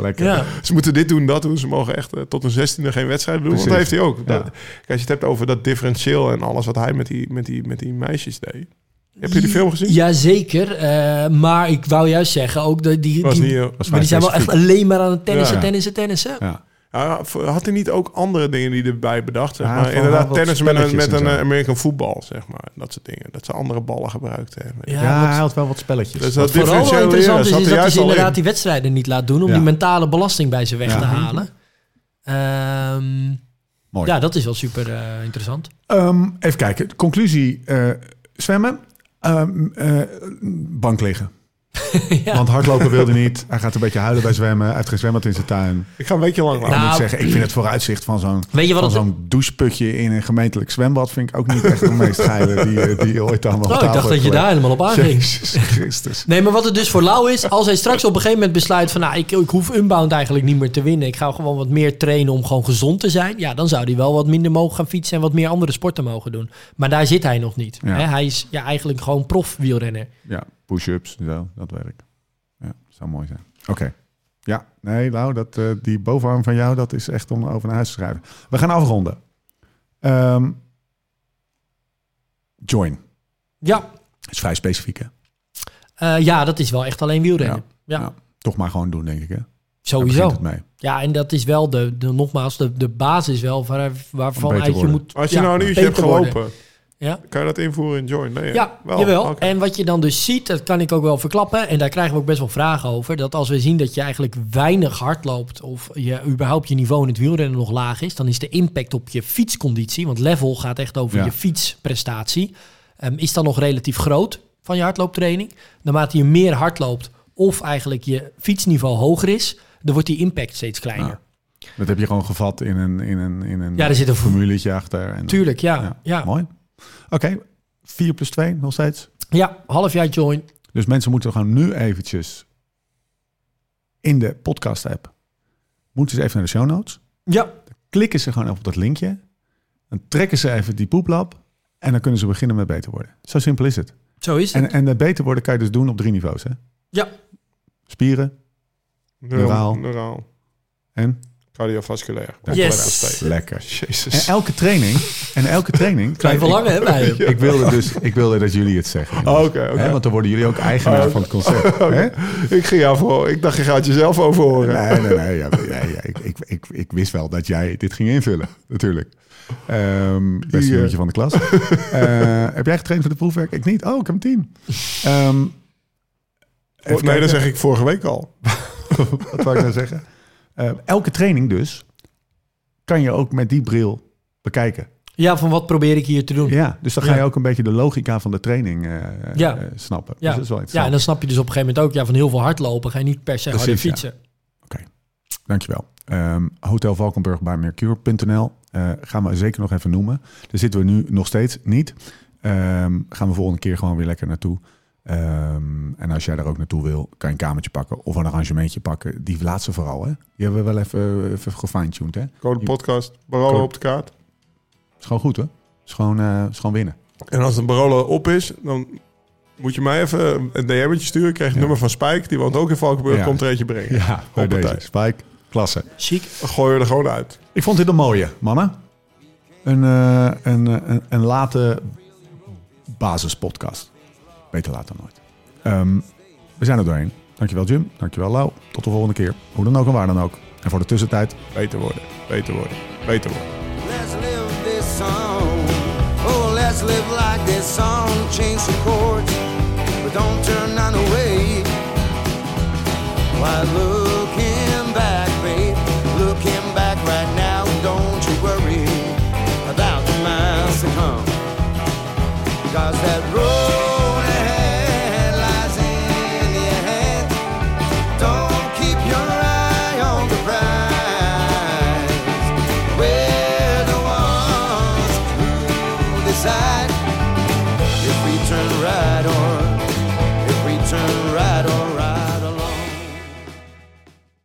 Lekker. Ja. Ze moeten dit doen, dat doen. Ze mogen echt eh, tot een zestiende geen wedstrijden doen. Want dat heeft hij ook. Ja. Dat- kijk, als je het hebt over dat differentieel en alles wat hij met die, met die, met die meisjes deed. Heb je die film gezien? Jazeker, eh maar ik wou juist zeggen ook dat die, Was die, niet, eh, Was maar die zijn wel echt alleen maar aan het tennissen, Ja. tennissen, tennissen. Ja. Ja, had hij niet ook andere dingen die erbij bedacht? Zeg Ja, maar? Inderdaad, tennis met een, met en een eh, American voetbal, zeg maar. Dat soort dingen. Dat ze andere ballen gebruikten. Ja, Ja, wat hij had wel wat spelletjes. Dus Wat dat vooral wel interessant leren is, is dat hij ze in. inderdaad die wedstrijden niet laat doen om Ja. die mentale belasting bij ze weg Ja. te halen. Ehm, Mooi. ja, dat is wel super eh, interessant. Ehm, even kijken. Conclusie. eh, zwemmen. Ehm, eh, bank liggen. *laughs* ja. Want hardlopen wilde niet. Hij gaat een beetje huilen bij zwemmen. Hij heeft geen zwembad in zijn tuin. Ik ga een weekje lang. Nou, moet zeggen, ik vind het vooruitzicht van zo'n zo'n doucheputje in een gemeentelijk zwembad... vind ik ook niet echt de meest geile die, eh, die ooit allemaal op Oh, ik dacht dat je daar helemaal op aanging. Jezus Christus. Nee, maar wat het dus voor Lau is, als hij straks op een gegeven moment besluit van, nou, ik, ik hoef Unbound eigenlijk niet meer te winnen. Ik ga gewoon wat meer trainen om gewoon gezond te zijn. Ja, dan zou hij wel wat minder mogen gaan fietsen en wat meer andere sporten mogen doen. Maar daar zit hij nog niet. Ja. Hij is ja, eigenlijk gewoon prof wielrenner. Ja, push-ups, zo, dat werkt. Ja, zou mooi zijn. Oké. Ja, nee, Lau, dat, eh, die bovenarm van jou, dat is echt om over naar huis te schrijven. We gaan afronden. Ehm, join. Ja, is vrij specifiek, hè? eh, ja, dat is wel echt alleen wielrennen. Ja, Ja. Toch maar gewoon doen, denk ik, hè? Sowieso. het mee. Ja, en dat is wel de, de nogmaals, de, de basis wel waar, waarvan uit je worden. moet Als je ja, nou een uurtje hebt worden. Ja. Kan je dat invoeren in Join? Nee? Ja, Wel, jawel. En wat je dan dus ziet, dat kan ik ook wel verklappen. En daar krijgen we ook best wel vragen over. Dat als we zien dat je eigenlijk weinig hard loopt... of je überhaupt je niveau in het wielrennen nog laag is... dan is de impact op je fietsconditie... want level gaat echt over Ja. je fietsprestatie... ehm, is dan nog relatief groot van je hardlooptraining. Naarmate je meer hard loopt... of eigenlijk je fietsniveau hoger is... dan wordt die impact steeds kleiner. Ja. Dat heb je gewoon gevat in een, in een, in een Ja, er zit een formuletje achter. En, Tuurlijk, ja. Ja, ja. Mooi. Oké, 4 plus 2 nog steeds. half jaar join. Dus mensen moeten gewoon nu eventjes in de podcast app. Moeten ze even naar de show notes. Ja, Klikken ze gewoon even op dat linkje. Dan trekken ze even die poeplap. En dan kunnen ze beginnen met beter worden. Zo simpel is het. zo is het. En, en dat beter worden kan je dus doen op drie niveaus. Hè? ja, Spieren Neuraal. Neuraal. en... Cardiovasculair. Yes. Lekker. Jezus. En elke training... En elke training... Klein verlangen hè, bij *laughs* je. Ik wilde dus ik wilde dat jullie het zeggen. Oh, Oké, oké. Want dan worden jullie ook eigenaar Oh, van het concept. *laughs* Hè? Ik ging jou voor. Ik dacht, je gaat jezelf over horen. Nee, nee, nee. Ja, ja, ik, ik, ik, ik wist wel dat jij dit ging invullen, natuurlijk. Ehm beste Die, eh, jongetje van de klas. *laughs* Eh, heb jij getraind voor de proefwerk? Ik niet. Oh, ik heb tien. Ehm, Oh, nee, dat zeg ik vorige week al. Wat wou ik nou zeggen? Eh, elke training dus kan je ook met die bril bekijken. Ja, van wat probeer ik hier te doen? Ja, dus dan ga Ja. je ook een beetje de logica van de training eh, Ja. eh, snappen. Ja. Dus dat is wel Ja, en dan snap je dus op een gegeven moment ook, ja, van heel veel hardlopen ga je niet per se harder Precies, ja. fietsen. Dankjewel. Ehm Hotel Valkenburg bij Mercure.nl eh, gaan we zeker nog even noemen. Daar zitten we nu nog steeds niet. Ehm, gaan we volgende keer gewoon weer lekker naartoe. Ehm, en als jij daar ook naartoe wil, kan je een kamertje pakken of een arrangementje pakken. Die laatste vooral, hè? Die hebben we wel even, even gefine-tuned, hè? Code podcast. Barolo Code- op de kaart. Is gewoon goed, hè? Is gewoon, eh, is gewoon winnen. En als de Barolo op is, dan moet je mij even een DM'tje sturen. Ik krijg het Ja. nummer van Spike. Die woont ook in Valkenburg. Ja. Komt er eentje brengen. Ja, bij deze. Spike, klasse. Chic. Gooien we er gewoon uit. Ik vond dit een mooie, mannen. Een, eh, een, eh, een, een late basispodcast. Beter laat dan nooit. Um, we zijn er doorheen. Dankjewel Jim, dankjewel Lau. Tot de volgende keer. Hoe dan ook en waar dan ook. En voor de tussentijd, beter worden, beter worden, beter worden. Let's live this song. Oh, let's live like this song. Change the chords, but don't turn on away. Why looking back, babe? Looking back right now, don't you worry about the miles to come. Cause that